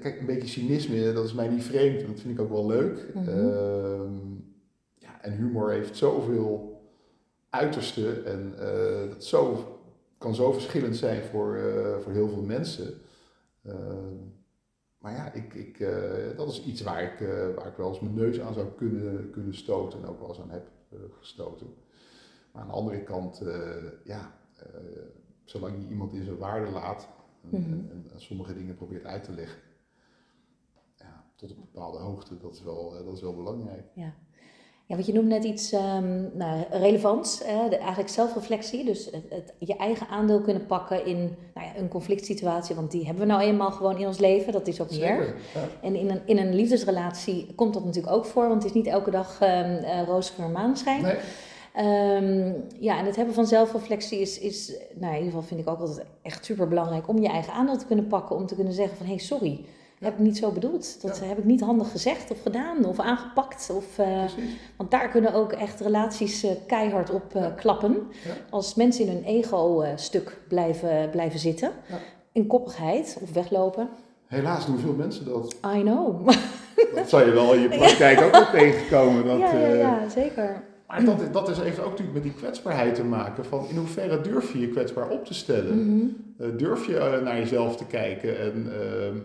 kijk, een beetje cynisme, dat is mij niet vreemd en dat vind ik ook wel leuk. Mm -hmm en humor heeft zoveel uitersten en uh, dat zo, kan zo verschillend zijn voor, uh, voor heel veel mensen. Uh, maar ja, ik, ik, dat is iets waar ik, waar ik wel eens mijn neus aan zou kunnen, kunnen stoten en ook wel eens aan heb gestoten. Maar aan de andere kant, ja, zolang je iemand in zijn waarde laat en, mm -hmm. en, en, sommige dingen probeert uit te leggen, ja, tot een bepaalde hoogte, dat is wel, dat is wel belangrijk. Ja. Ja, wat je noemt net iets um, nou, relevants, de, eigenlijk zelfreflectie. Dus het, het, je eigen aandeel kunnen pakken in nou ja, een conflict situatie. Want die hebben we nou eenmaal gewoon in ons leven. Dat is ook niet erg. En in een, in een liefdesrelatie komt dat natuurlijk ook voor. Want het is niet elke dag um, uh, roze maanschijn. Nee. Um, ja, en het hebben van zelfreflectie is, is nou, in ieder geval vind ik ook altijd echt super belangrijk om je eigen aandeel te kunnen pakken. Om te kunnen zeggen van hé, hey, sorry heb ik niet zo bedoeld. Dat heb ik niet handig gezegd of gedaan of aangepakt. Of, uh, want daar kunnen ook echt relaties uh, keihard op uh, klappen. Als mensen in hun ego-stuk blijven, blijven zitten. In koppigheid of weglopen. Helaas doen veel mensen dat. I know. dat zou je wel in je praktijk ook wel tegenkomen. Dat, ja, ja, zeker. Maar dat, dat is, heeft ook natuurlijk met die kwetsbaarheid te maken. Van in hoeverre durf je je kwetsbaar op te stellen? Mm -hmm. durf je naar jezelf te kijken en ehm,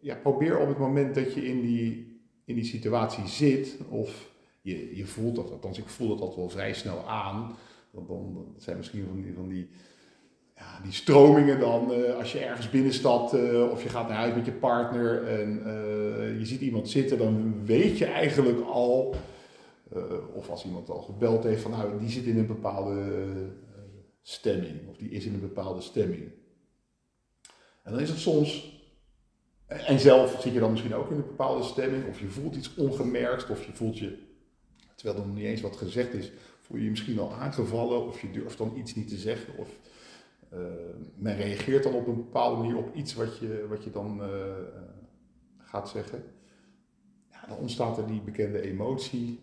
ja, probeer op het moment dat je in die, in die situatie zit, of je, je voelt dat, althans ik voel dat altijd wel vrij snel aan. Dan, dan, zijn misschien van die, van die, ja, die stromingen dan, uh, als je ergens binnenstapt of je gaat naar huis met je partner en je ziet iemand zitten, dan weet je eigenlijk al, of als iemand al gebeld heeft van nou, die zit in een bepaalde stemming, of die is in een bepaalde stemming. En dan is het soms en zelf zit je dan misschien ook in een bepaalde stemming, of je voelt iets ongemerkt, of je voelt je, terwijl er nog niet eens wat gezegd is, voel je je misschien al aangevallen, of je durft dan iets niet te zeggen, of men reageert dan op een bepaalde manier op iets wat je, wat je dan gaat zeggen. Ja, dan ontstaat er die bekende emotie.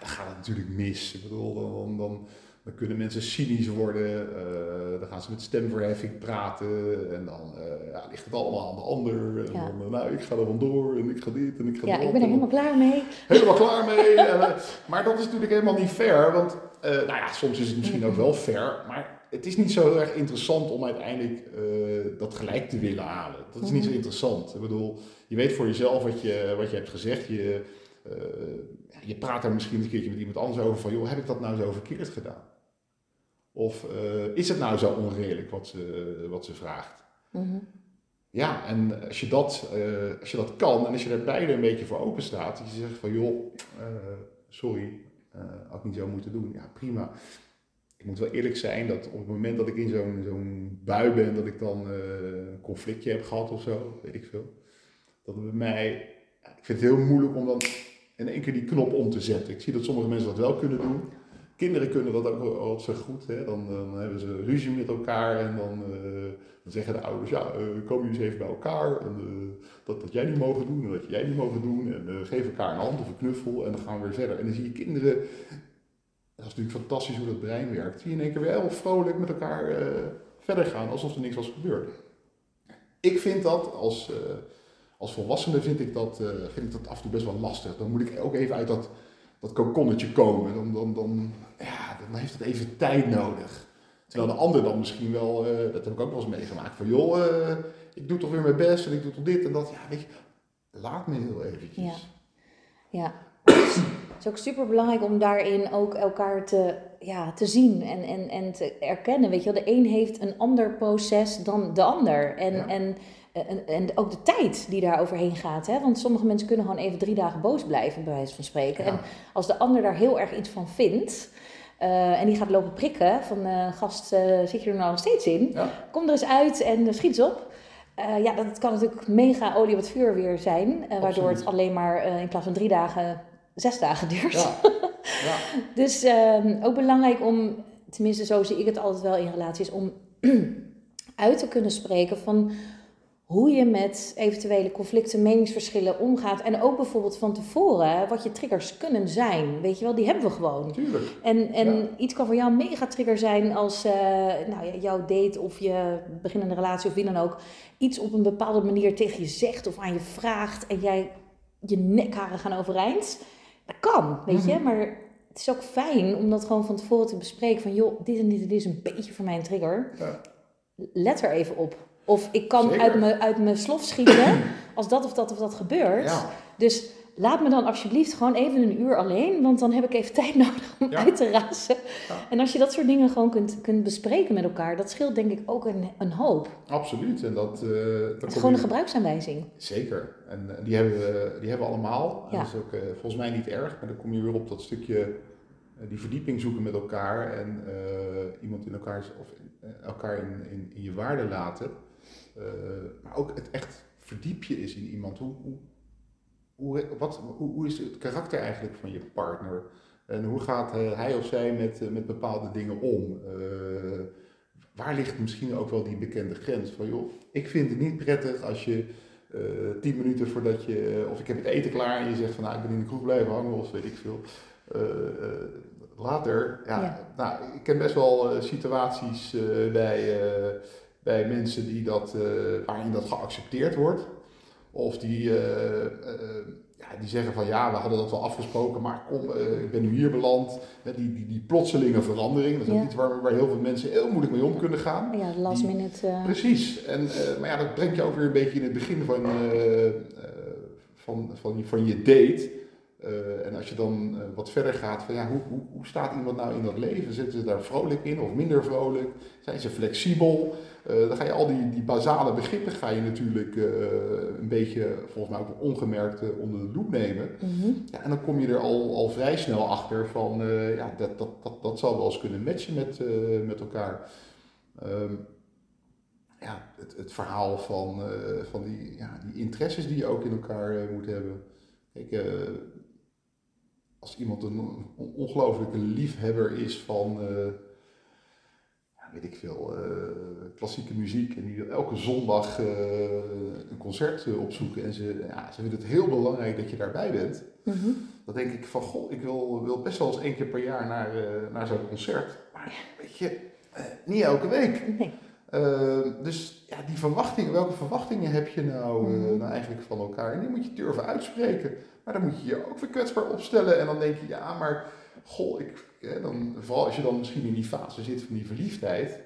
Dan gaat het natuurlijk mis. Ik bedoel, dan, dan dan kunnen mensen cynisch worden, uh, dan gaan ze met stemverheffing praten en dan uh, ja, ligt het allemaal aan de ander. En ja. dan, nou, ik ga er vandoor en ik ga dit en ik ga ja, dat. Ja, ik ben er helemaal klaar mee. Helemaal klaar mee. en, maar dat is natuurlijk helemaal niet fair, want nou ja, soms is het misschien ook wel fair, maar het is niet zo erg interessant om uiteindelijk dat gelijk te willen halen. Dat is niet zo mhm. interessant. Ik bedoel, je weet voor jezelf wat je, wat je hebt gezegd. Je, je praat er misschien een keertje met iemand anders over van, joh, heb ik dat nou zo verkeerd gedaan? Of uh, is het nou zo onredelijk wat ze, wat ze vraagt? Mhm. Ja, en als je, dat, uh, als je dat kan en als je er beide een beetje voor open staat, dat je zegt van joh, uh, sorry, had ik niet zo moeten doen. Ja, prima. Ik moet wel eerlijk zijn dat op het moment dat ik in zo'n zo'n bui ben, dat ik dan een conflictje heb gehad of zo, weet ik veel. Dat bij mij, ik vind het heel moeilijk om dan in één keer die knop om te zetten. Ik zie dat sommige mensen dat wel kunnen doen kinderen kunnen dat ook al zo goed. Hè? Dan, dan hebben ze ruzie met elkaar en dan, dan zeggen de ouders, ja, kom je eens even bij elkaar. En, dat, dat jij niet mogen doen en dat jij niet mogen doen. En geef elkaar een hand of een knuffel en dan gaan we weer verder. En dan zie je kinderen, dat is natuurlijk fantastisch hoe dat brein werkt, zie je in één keer weer heel vrolijk met elkaar verder gaan alsof er niks was gebeurd. Ik vind dat als, als volwassene vind ik dat, uh, vind ik dat af en toe best wel lastig. Dan moet ik ook even uit dat, dat kokonnetje komen. Dan, dan, dan, ja, dan heeft het even tijd nodig. Terwijl de ander dan misschien wel, uh, dat heb ik ook wel eens meegemaakt, van joh, ik doe toch weer mijn best en ik doe toch dit en dat. Ja, weet je, laat me heel eventjes. Ja. ja. Het is ook super belangrijk om daarin ook elkaar te, ja, te zien en, en, en te erkennen. Weet je wel, de een heeft een ander proces dan de ander. En, en, en, en, ook de tijd die daar overheen gaat. Hè? Want sommige mensen kunnen gewoon even drie dagen boos blijven, bij wijze van spreken. En als de ander daar heel erg iets van vindt. Uh, en die gaat lopen prikken van uh, gast, uh, zit je er nou nog steeds in? Kom er eens uit en schiet eens op. ja, dat kan natuurlijk mega olie op het vuur weer zijn. waardoor het alleen maar in plaats van drie dagen zes dagen duurt. Ja. ja. dus um, ook belangrijk om, tenminste zo zie ik het altijd wel in relaties, om uit te kunnen spreken van hoe je met eventuele conflicten, meningsverschillen omgaat. En ook bijvoorbeeld van tevoren wat je triggers kunnen zijn. Weet je wel, die hebben we gewoon. Tuurlijk. En, en iets kan voor jou een mega trigger zijn als uh, nou, jouw date of je beginnende relatie of wie dan ook iets op een bepaalde manier tegen je zegt of aan je vraagt en jij je nekharen gaan overeind. Dat kan, weet je. Mhm. Maar het is ook fijn om dat gewoon van tevoren te bespreken. Van joh, dit en dit en dit is een beetje voor mij een trigger. Ja. Let er even op. Of ik kan uit mijn, uit mijn slof schieten als dat of dat of dat gebeurt. Ja. Dus laat me dan alsjeblieft gewoon even een uur alleen, want dan heb ik even tijd nodig om uit te razen. En als je dat soort dingen gewoon kunt, kunt bespreken met elkaar, dat scheelt denk ik ook een, een hoop. Absoluut. En dat, uh, dat is gewoon een gebruiksaanwijzing. Zeker. En die hebben we, die hebben we allemaal. dat is ook uh, volgens mij niet erg, maar dan kom je weer op dat stukje uh, die verdieping zoeken met elkaar en iemand in elkaar, of elkaar in, in, in, je waarde laten. Maar ook het echt verdiepje is in iemand. Hoe, hoe hoe, wat, hoe, hoe, is het karakter eigenlijk van je partner? En hoe gaat eh, hij of zij met, eh, met bepaalde dingen om? Waar ligt misschien ook wel die bekende grens van, joh, ik vind het niet prettig als je tien minuten voordat je, of ik heb het eten klaar en je zegt van, nou, ik ben in de kroeg blijven hangen of weet ik veel. later, ja, Nou, ik ken best wel situaties bij, bij mensen die dat, waarin dat geaccepteerd wordt. Of die, eh, eh, ja, die zeggen van ja, we hadden dat wel afgesproken, maar kom, eh, ik ben nu hier beland. Die, die, die plotselinge verandering, dat is iets waar, waar heel veel mensen heel moeilijk mee om kunnen gaan. Ja, last minute. Precies. En, maar ja, dat brengt je ook weer een beetje in het begin van, van, van, van je date. en als je dan wat verder gaat van ja, hoe, hoe, hoe, staat iemand nou in dat leven? Zitten ze daar vrolijk in of minder vrolijk? Zijn ze flexibel? Uh, dan ga je al die, die basale begrippen ga je natuurlijk uh, een beetje, volgens mij ook ongemerkt, uh, onder de loep nemen. Mm ja, en dan kom je er al, al vrij snel achter van, ja, dat, dat, dat, dat zal wel eens kunnen matchen met, met elkaar. Um, ja, het, het verhaal van, van die, ja, die interesses die je ook in elkaar moet hebben. Kijk, als iemand een ongelooflijke liefhebber is van weet ik veel, uh, klassieke muziek. En die wil elke zondag uh, een concert uh, opzoeken. En ze, ja, ze vinden het heel belangrijk dat je daarbij bent. Mm -hmm. Dan denk ik van, goh, ik wil, wil best wel eens één keer per jaar naar, naar zo'n concert. Maar weet je, niet elke week. Nee. dus ja, die verwachtingen, welke verwachtingen heb je nou, -hmm. nou eigenlijk van elkaar? En die moet je durven uitspreken. Maar dan moet je je ook weer kwetsbaar opstellen. En dan denk je, ja, maar goh, ik, dan, vooral als je dan misschien in die fase zit van die verliefdheid,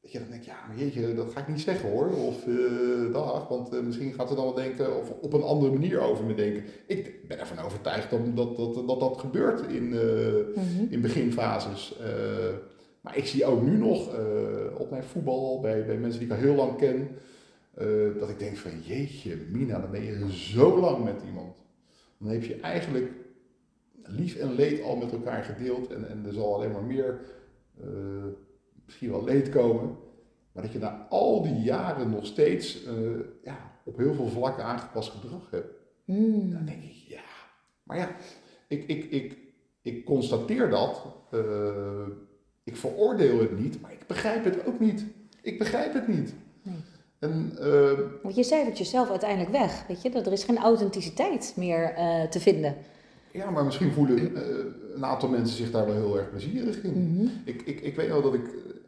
dat je dan denkt, ja, maar jeetje, dat ga ik niet zeggen hoor. Of uh, dag, want uh, misschien gaat ze dan wel denken, of op een andere manier over me denken. Ik ben ervan overtuigd dat dat, dat, dat, dat gebeurt in, uh, in beginfases. maar ik zie ook nu nog op mijn voetbal, bij, bij mensen die ik al heel lang ken, dat ik denk van jeetje, Mina, dan ben je zo lang met iemand. Dan heb je eigenlijk lief en leed al met elkaar gedeeld en, en er zal alleen maar meer, uh, misschien wel leed komen. Maar dat je na al die jaren nog steeds uh, ja, op heel veel vlakken aangepast gedrag hebt. Mm. Dan denk ik, ja. Maar ja, ik, ik, ik, ik constateer dat. ik veroordeel het niet, maar ik begrijp het ook niet. Ik begrijp het niet. Nee. En, uh, Want je cijfert jezelf uiteindelijk weg, weet je? Dat er is geen authenticiteit meer uh, te vinden. Ja, maar misschien voelen uh, een aantal mensen zich daar wel heel erg plezierig in. Mm -hmm. ik, ik, ik weet wel dat ik een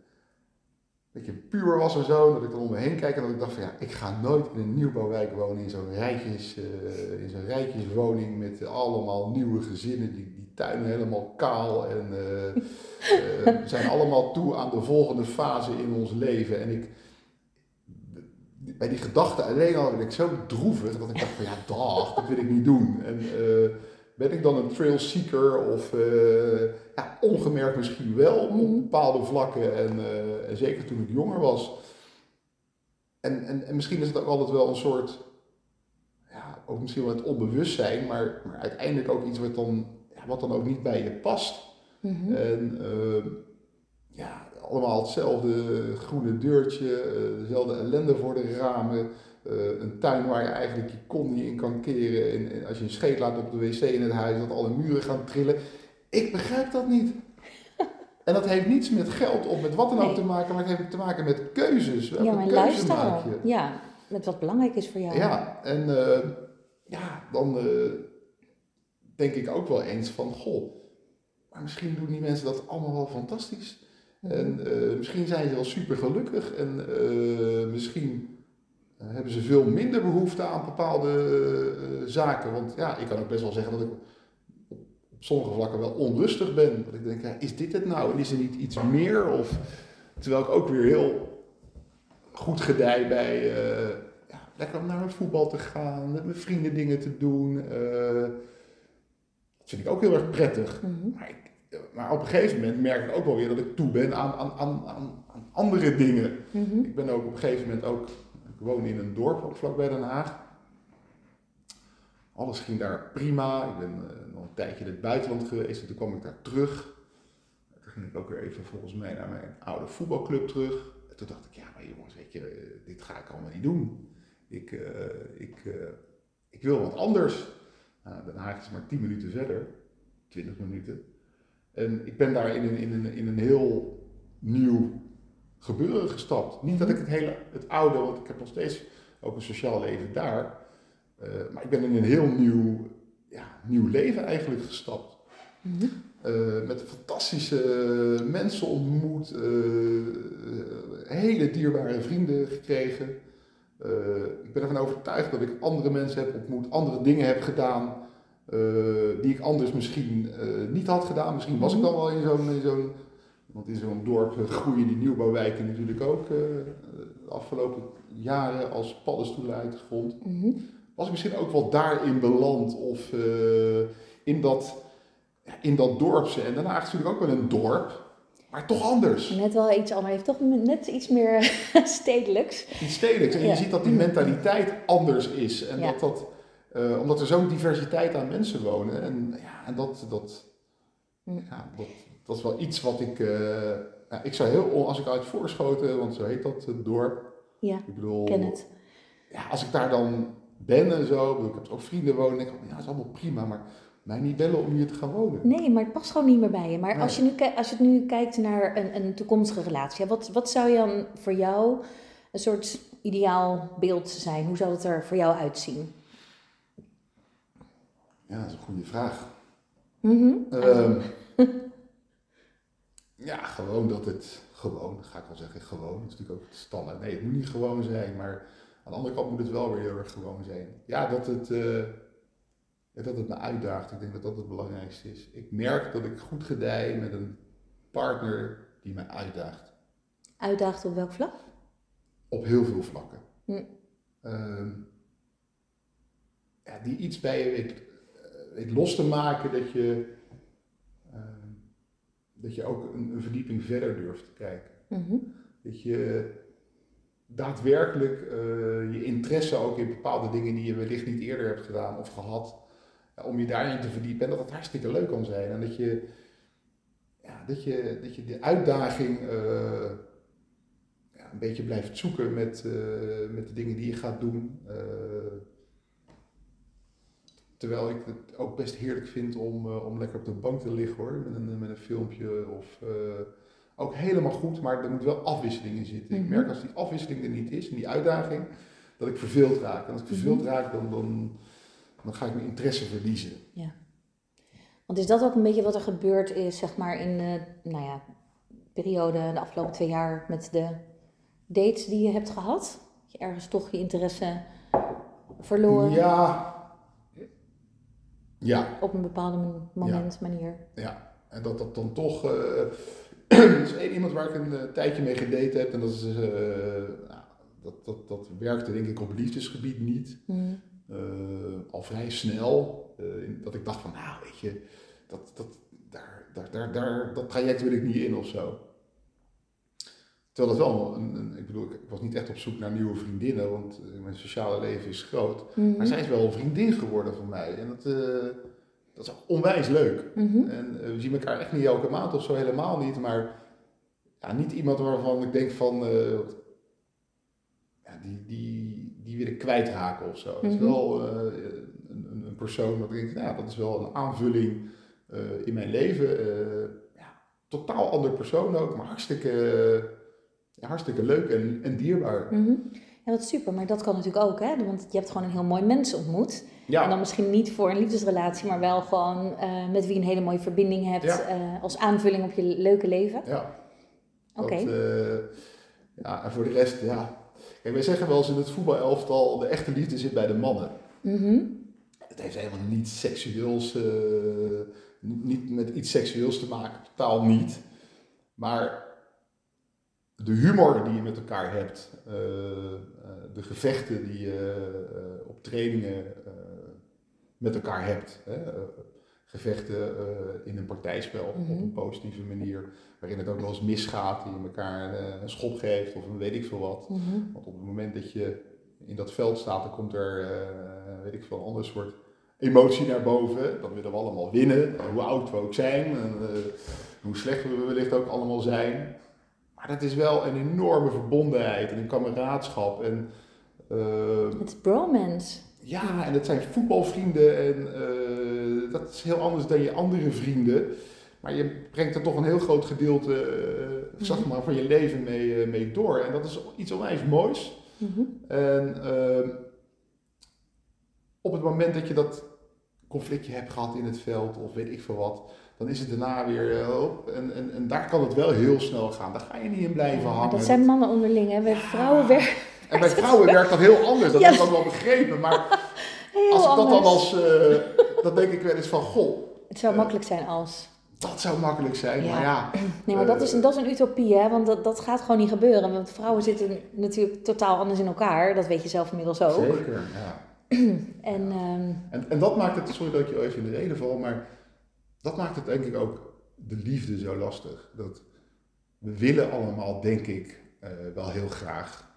beetje puur was en zo, dat ik dan om me heen kijk en dat ik dacht van ja, ik ga nooit in een nieuwbouwwijk wonen, in zo'n rijtjes, in zo'n rijtjeswoning met allemaal nieuwe gezinnen, die, die tuinen helemaal kaal en zijn allemaal toe aan de volgende fase in ons leven. En ik bij die gedachte alleen al ben ik zo droevig dat ik dacht van ja, dag, dat wil ik niet doen. En ben ik dan een trail seeker of uh, ja, ongemerkt misschien wel op mhm. bepaalde vlakken en, uh, en, zeker toen ik jonger was. En, en, en misschien is het ook altijd wel een soort, ja, ook misschien wel het onbewustzijn, maar, maar uiteindelijk ook iets wat dan, ja, wat dan ook niet bij je past. Mm En ja, allemaal hetzelfde groene deurtje, eh, dezelfde ellende voor de ramen. Eh, een tuin waar je eigenlijk je kon niet in kan keren. En, als je een scheet laat op de wc in het huis, dat alle muren gaan trillen. Ik begrijp dat niet. En dat heeft niets met geld of met wat dan ook te maken, maar het heeft te maken met keuzes. Welke ja, maar. Ja, met wat belangrijk is voor jou. Ja, en uh, ja, dan denk ik ook wel eens van, goh, maar misschien doen die mensen dat allemaal wel fantastisch. En misschien zijn ze wel super gelukkig en misschien eh, hebben ze veel minder behoefte aan bepaalde zaken. Want ja, ik kan ook best wel zeggen dat ik op, sommige vlakken wel onrustig ben. Dat ik denk, ja, is dit het nou? En is er niet iets meer? Of, terwijl ik ook weer heel goed gedij bij ja, lekker om naar het voetbal te gaan, met mijn vrienden dingen te doen. dat vind ik ook heel erg prettig. Mm Maar ik, maar op een gegeven moment merk ik ook wel weer dat ik toe ben aan, aan, aan, aan andere dingen. Mhm. Ik ben ook op een gegeven moment ook, ik woon in een dorp ook vlakbij Den Haag. Alles ging daar prima. Ik ben uh, nog een tijdje in het buitenland geweest en toen kwam ik daar terug. Toen ging ik ook weer even volgens mij naar mijn oude voetbalclub terug. En toen dacht ik, ja maar jongens, weet je, eh, dit ga ik allemaal niet doen. Ik, uh, ik, ik wil wat anders. Nou, Den Haag is maar 10 minuten verder, 20 minuten. En ik ben daar in een, in een, in een heel nieuw gebeuren gestapt. Niet dat ik het hele, het oude, want ik heb nog steeds ook een sociaal leven daar. Uh, maar ik ben in een heel nieuw, ja, nieuw leven eigenlijk gestapt. Mm uh, met fantastische mensen ontmoet, uh, hele dierbare vrienden gekregen. ik ben ervan overtuigd dat ik andere mensen heb ontmoet, andere dingen heb gedaan eh, die ik anders misschien eh, niet had gedaan. Misschien was ik dan wel in zo'n, zo'n want in zo'n dorp groeien die nieuwbouwwijken natuurlijk ook uh, de afgelopen jaren als paddenstoelen uit de grond. Mhm. Was ik misschien ook wel daarin beland of in, dat, in dat dorpse. En daarna is natuurlijk ook wel een dorp, maar toch anders. Net wel iets anders, heeft toch net iets meer stedelijks. Iets stedelijks. En je ziet dat die mentaliteit anders is. En dat dat uh, omdat er zo'n diversiteit aan mensen wonen. En, ja, en dat, dat, ja, dat, dat is wel iets wat ik. Uh, ja, ik zou heel, als ik uit Voorschoten, want zo heet dat het dorp. Ja, ik bedoel, ken het. Ja, als ik daar dan ben en zo, ik heb ook vrienden wonen, denk ik, ja, dat is allemaal prima, maar mij niet bellen om hier te gaan wonen. Nee, maar het past gewoon niet meer bij je. Maar als, je nu, als je nu kijkt naar een, een toekomstige relatie, wat, wat zou je dan voor jou een soort ideaal beeld zijn? Hoe zou het er voor jou uitzien? Ja, dat is een goede vraag. Mm ja, gewoon dat het, gewoon, ga ik wel zeggen, gewoon, dat is natuurlijk ook standaard. Nee, het moet niet gewoon zijn, maar aan de andere kant moet het wel weer heel erg gewoon zijn. Ja, dat het, uh, dat het me uitdaagt. Ik denk dat dat het belangrijkste is. Ik merk dat ik goed gedij met een partner die me uitdaagt. Uitdaagt op welk vlak? Op heel veel vlakken. Hm. Uh, ja, die iets bij je weet weet los te maken dat je, ehm, dat je ook een, een, verdieping verder durft te kijken. Mhm. Dat je daadwerkelijk uh, je interesse ook in bepaalde dingen die je wellicht niet eerder hebt gedaan of gehad, om je daarin te verdiepen en dat het hartstikke leuk kan zijn. En dat je, ja, dat je, dat je de uitdaging uh, ja, een beetje blijft zoeken met, uh, met de dingen die je gaat doen terwijl ik het ook best heerlijk vind om, om lekker op de bank te liggen hoor, met een, met een filmpje of ook helemaal goed, maar er moet wel afwisseling in zitten. Ik mhm. merk als die afwisseling er niet is, en die uitdaging, dat ik verveeld raak. En als ik verveeld mhm. raak, dan, dan, dan ga ik mijn interesse verliezen. Ja. Want is dat ook een beetje wat er gebeurd is, zeg maar, in de nou ja, periode, de afgelopen twee jaar met de dates die je hebt gehad? Dat je ergens toch je interesse verloren? Ja. Ja. Op een bepaalde moment, manier. Ja, en dat dat dan toch... Uh, er is één iemand waar ik een uh, tijdje mee gedate heb en dat is... Uh, nou, dat, dat, dat werkte denk ik op liefdesgebied niet. Mm. al vrij snel. dat ik dacht van, nou weet je, dat, dat, daar, daar, daar, daar, dat traject wil ik niet in of zo. Terwijl dat wel een, een, ik bedoel, ik was niet echt op zoek naar nieuwe vriendinnen, want eh, mijn sociale leven is groot. Mhm. Maar zij is wel een vriendin geworden van mij. En dat, uh, dat is onwijs leuk. Mhm. En uh, we zien elkaar echt niet elke maand of zo, helemaal niet. Maar ja, niet iemand waarvan ik denk van, uh, ja, die, die, die wil ik kwijtraken of zo. Het is mhm. wel een, een, persoon dat ik denk, nou, dat is wel een aanvulling in mijn leven. ja, totaal ander persoon ook, maar hartstikke hartstikke leuk en, en dierbaar. Mm Ja, dat is super. Maar dat kan natuurlijk ook, hè? Want je hebt gewoon een heel mooi mens ontmoet. Ja. En dan misschien niet voor een liefdesrelatie, maar wel gewoon uh, met wie een hele mooie verbinding hebt ja. uh, als aanvulling op je leuke leven. Ja. Oké. Okay. Uh, eh, ja, en voor de rest, ja. Kijk, wij zeggen wel eens in het voetbalelftal, de echte liefde zit bij de mannen. Mm Het heeft helemaal niets seksueels, niet met iets seksueels te maken, totaal niet. Maar de humor die je met elkaar hebt, uh, de gevechten die je uh, op trainingen met elkaar hebt. Hè? gevechten in een partijspel op een mhm. positieve manier, waarin het ook wel eens misgaat, die je elkaar een schop geeft of een weet ik veel wat. Mhm. Want op het moment dat je in dat veld staat, dan komt er, weet ik veel, een ander soort emotie naar boven. Dan willen we allemaal winnen, hoe oud we ook zijn, en, hoe slecht we wellicht ook allemaal zijn. Maar dat is wel een enorme verbondenheid en een kameraadschap. En, uh, het is bromance. Ja, en het zijn voetbalvrienden en uh, dat is heel anders dan je andere vrienden. Maar je brengt er toch een heel groot gedeelte uh, zeg maar, van je leven mee, mee door. En dat is iets onwijs moois. Mm -hmm. En ehm, op het moment dat je dat conflictje hebt gehad in het veld of weet ik veel wat, dan is het daarna weer eh, op. En, en, en daar kan het wel heel snel gaan. Daar ga je niet in blijven hangen. Maar dat zijn mannen onderling, hè? Bij vrouwen werken. En bij vrouwen werkt dat heel anders, dat heb ik dan wel begrepen. Maar als ik dat dan als, uh, dan denk ik wel eens van, goh. Het zou makkelijk zijn als. Dat zou makkelijk zijn, maar ja. Nee, maar dat, is, dat is een utopie, hè? Want dat, dat gaat gewoon niet gebeuren. Want vrouwen zitten natuurlijk totaal anders in elkaar. Dat weet je zelf inmiddels ook. Zeker, ja. en, ehm, en, en dat maakt het, sorry dat ik je even in de reden val, maar dat maakt het denk ik ook de liefde zo lastig. Dat we willen allemaal, denk ik, uh, wel heel graag.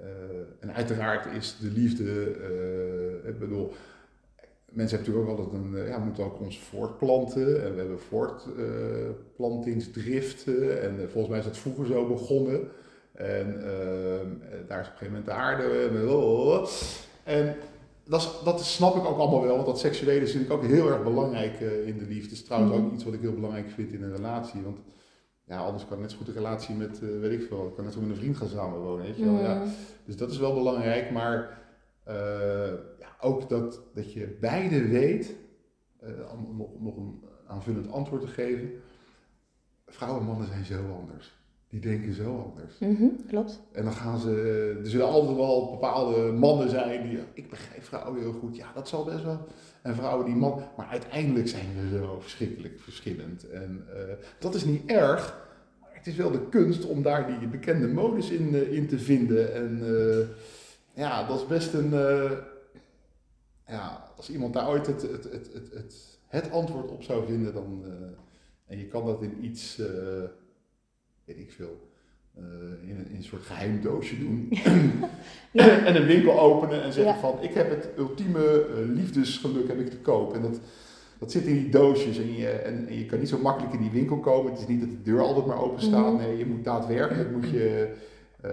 Uh, en uiteraard is de liefde, uh, ik bedoel, mensen hebben natuurlijk ook altijd een, ja, we moeten ook ons voortplanten. En we hebben voortplantingsdriften. en volgens mij is dat vroeger zo begonnen. En daar is op een gegeven moment de aarde. En dat, dat snap ik ook allemaal wel, want dat seksuele is natuurlijk ook heel erg belangrijk uh, in de liefde. is trouwens ook mhm. iets wat ik heel belangrijk vind in een relatie. Want ja, anders kan net zo goed een relatie met, uh, weet ik veel, ik kan net zo met een vriend gaan samenwonen. Weet je wel? Ja. Mhm. Dus dat is wel belangrijk, maar uh, ja, ook dat, dat je beide weet, om nog, nog een aanvullend antwoord te geven. Vrouwen en mannen zijn zo anders die denken zo anders. Mm klopt. En dan gaan ze, er zullen altijd wel bepaalde mannen zijn die, ik begrijp vrouwen heel goed, ja dat zal best wel. En vrouwen die man, maar uiteindelijk zijn we zo verschrikkelijk verschillend. En uh, dat is niet erg, maar het is wel de kunst om daar die bekende modus in, uh, in te vinden. En uh, ja, dat is best een, ja, als iemand daar ooit het, het, het, het, het, het antwoord op zou vinden, dan, en je kan dat in iets weet ik veel, uh, in, een, in, een, soort geheim doosje doen. ja. en een winkel openen en zeggen van, ik heb het ultieme uh, liefdesgeluk heb ik te koop. En dat, dat zit in die doosjes en je, en, en, je kan niet zo makkelijk in die winkel komen. Het is niet dat de deur altijd maar open staat. Mhm. Nee, je moet daadwerkelijk moet je, uh,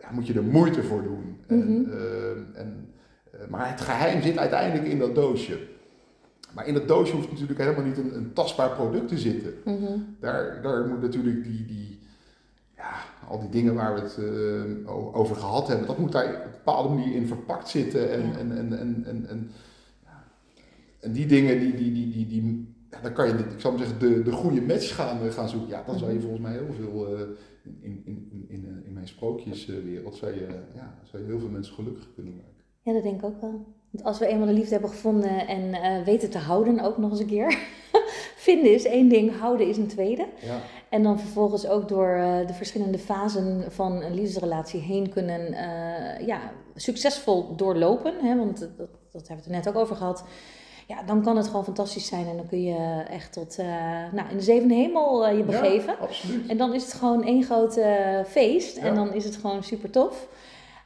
ja, moet je er moeite voor doen. Mm -hmm. En, en maar het geheim zit uiteindelijk in dat doosje. Maar in dat doosje hoeft natuurlijk helemaal niet een, een tastbaar product te zitten. Mhm. daar, daar moet natuurlijk die, die, ja, al die dingen waar we het uh, over gehad hebben, dat moet daar op een bepaalde manier in verpakt zitten. En, en, en, en, en, en, ja. en, die dingen, die, die, die, die, die ja, dan kan je, ik zou maar zeggen, de, de goede match gaan, eh, gaan zoeken. Ja, dan zou je mhm. volgens mij heel veel, uh, in, in, in, in, in mijn sprookjeswereld, zou je, ja, zou je heel veel mensen gelukkig kunnen maken. Ja, dat denk ik ook wel. Want als we eenmaal de liefde hebben gevonden en uh, weten te houden, ook nog eens een keer. Vinden is één ding, houden is een tweede. Ja. En dan vervolgens ook door uh, de verschillende fasen van een liefdesrelatie heen kunnen uh, ja, succesvol doorlopen. Hè? Want dat, dat hebben we het er net ook over gehad. Ja, dan kan het gewoon fantastisch zijn en dan kun je echt tot nou, in de zevende hemel je begeven. Ja, absoluut. En dan is het gewoon één groot feest en dan is het gewoon super tof.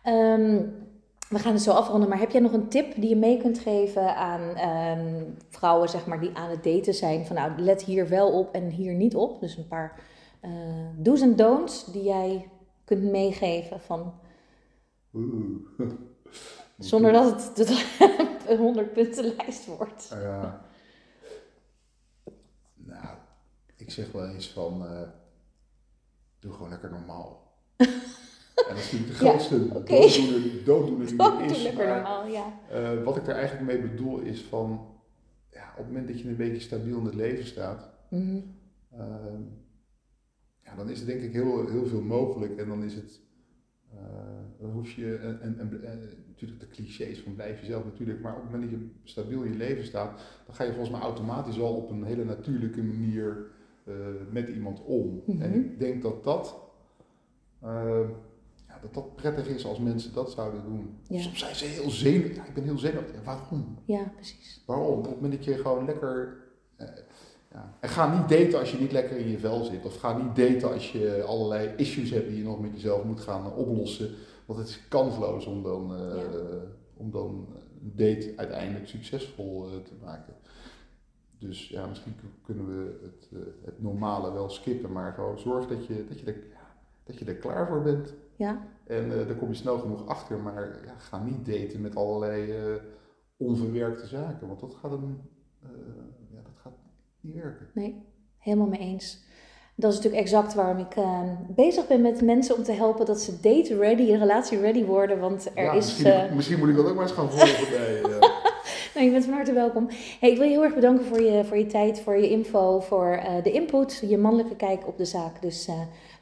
Um, we gaan het zo afronden, maar heb jij nog een tip die je mee kunt geven aan ehm, vrouwen zeg maar, die aan het daten zijn? Van nou, let hier wel op en hier niet op. Dus een paar uh, do's en don'ts die jij kunt meegeven van... Zonder dat het een 100 punten lijst wordt. Ja. Nou, ik zeg wel eens van... Uh, doe gewoon lekker normaal. En dat is natuurlijk de grootste ja, okay. dooddoener, dooddoener die er is. Maar, ja. Uh, wat ik er eigenlijk mee bedoel is van, ja, op het moment dat je een beetje stabiel in het leven staat, mm -hmm. uh, ja, dan is er denk ik heel, heel veel mogelijk en dan is het, uh, dan hoef je, en, en, en, natuurlijk de clichés van blijf jezelf natuurlijk, maar op het moment dat je stabiel in je leven staat, dan ga je volgens mij automatisch al op een hele natuurlijke manier met iemand om. Mm -hmm. En ik denk dat dat dat dat prettig is als mensen dat zouden doen. Ja. Soms zijn ze heel zenuwachtig. Ja, ik ben heel zenuwachtig. waarom? Ja, precies. Waarom? Op het moment dat je gewoon lekker... Eh, ja. En ga niet daten als je niet lekker in je vel zit. Of ga niet daten als je allerlei issues hebt die je nog met jezelf moet gaan oplossen. Want het is kansloos om dan, uh, om dan een date uiteindelijk succesvol te maken. Dus ja, misschien kunnen we het, het normale wel skippen, maar gewoon zorg dat je, dat je, er, dat je er klaar voor bent. Ja. En uh, daar kom je snel genoeg achter, maar ja, ga niet daten met allerlei uh, onverwerkte zaken, want dat gaat, een, uh, ja, dat gaat niet werken. Nee, helemaal mee eens. Dat is natuurlijk exact waarom ik bezig ben met mensen om te helpen dat ze date ready, relatie ready worden, want er is... Misschien, misschien, moet ik dat ook maar eens gaan volgen bij... nou, je bent van harte welkom. Hey, ik wil je heel erg bedanken voor je, voor je tijd, voor je info, voor de input, je mannelijke kijk op de zaak. Dus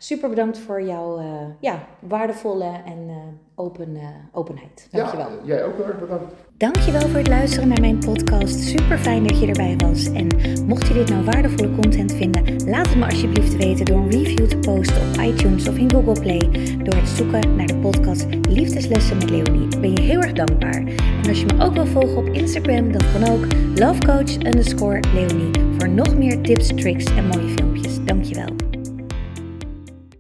super bedankt voor jouw uh, ja, waardevolle en uh, open, uh, openheid. Dankjewel. Ja, jij ook heel erg bedankt. Dankjewel voor het luisteren naar mijn podcast. Super fijn dat je erbij was. En mocht je dit nou waardevolle content vinden, laat het me alsjeblieft weten door een review te posten op iTunes of in Google Play. Door het zoeken naar de podcast Liefdeslessen met Leonie. Ben je heel erg dankbaar. En als je me ook wil volgen op Instagram, dan kan ook lovecoach underscore Leonie. Voor nog meer tips, tricks en mooie filmpjes. Dankjewel.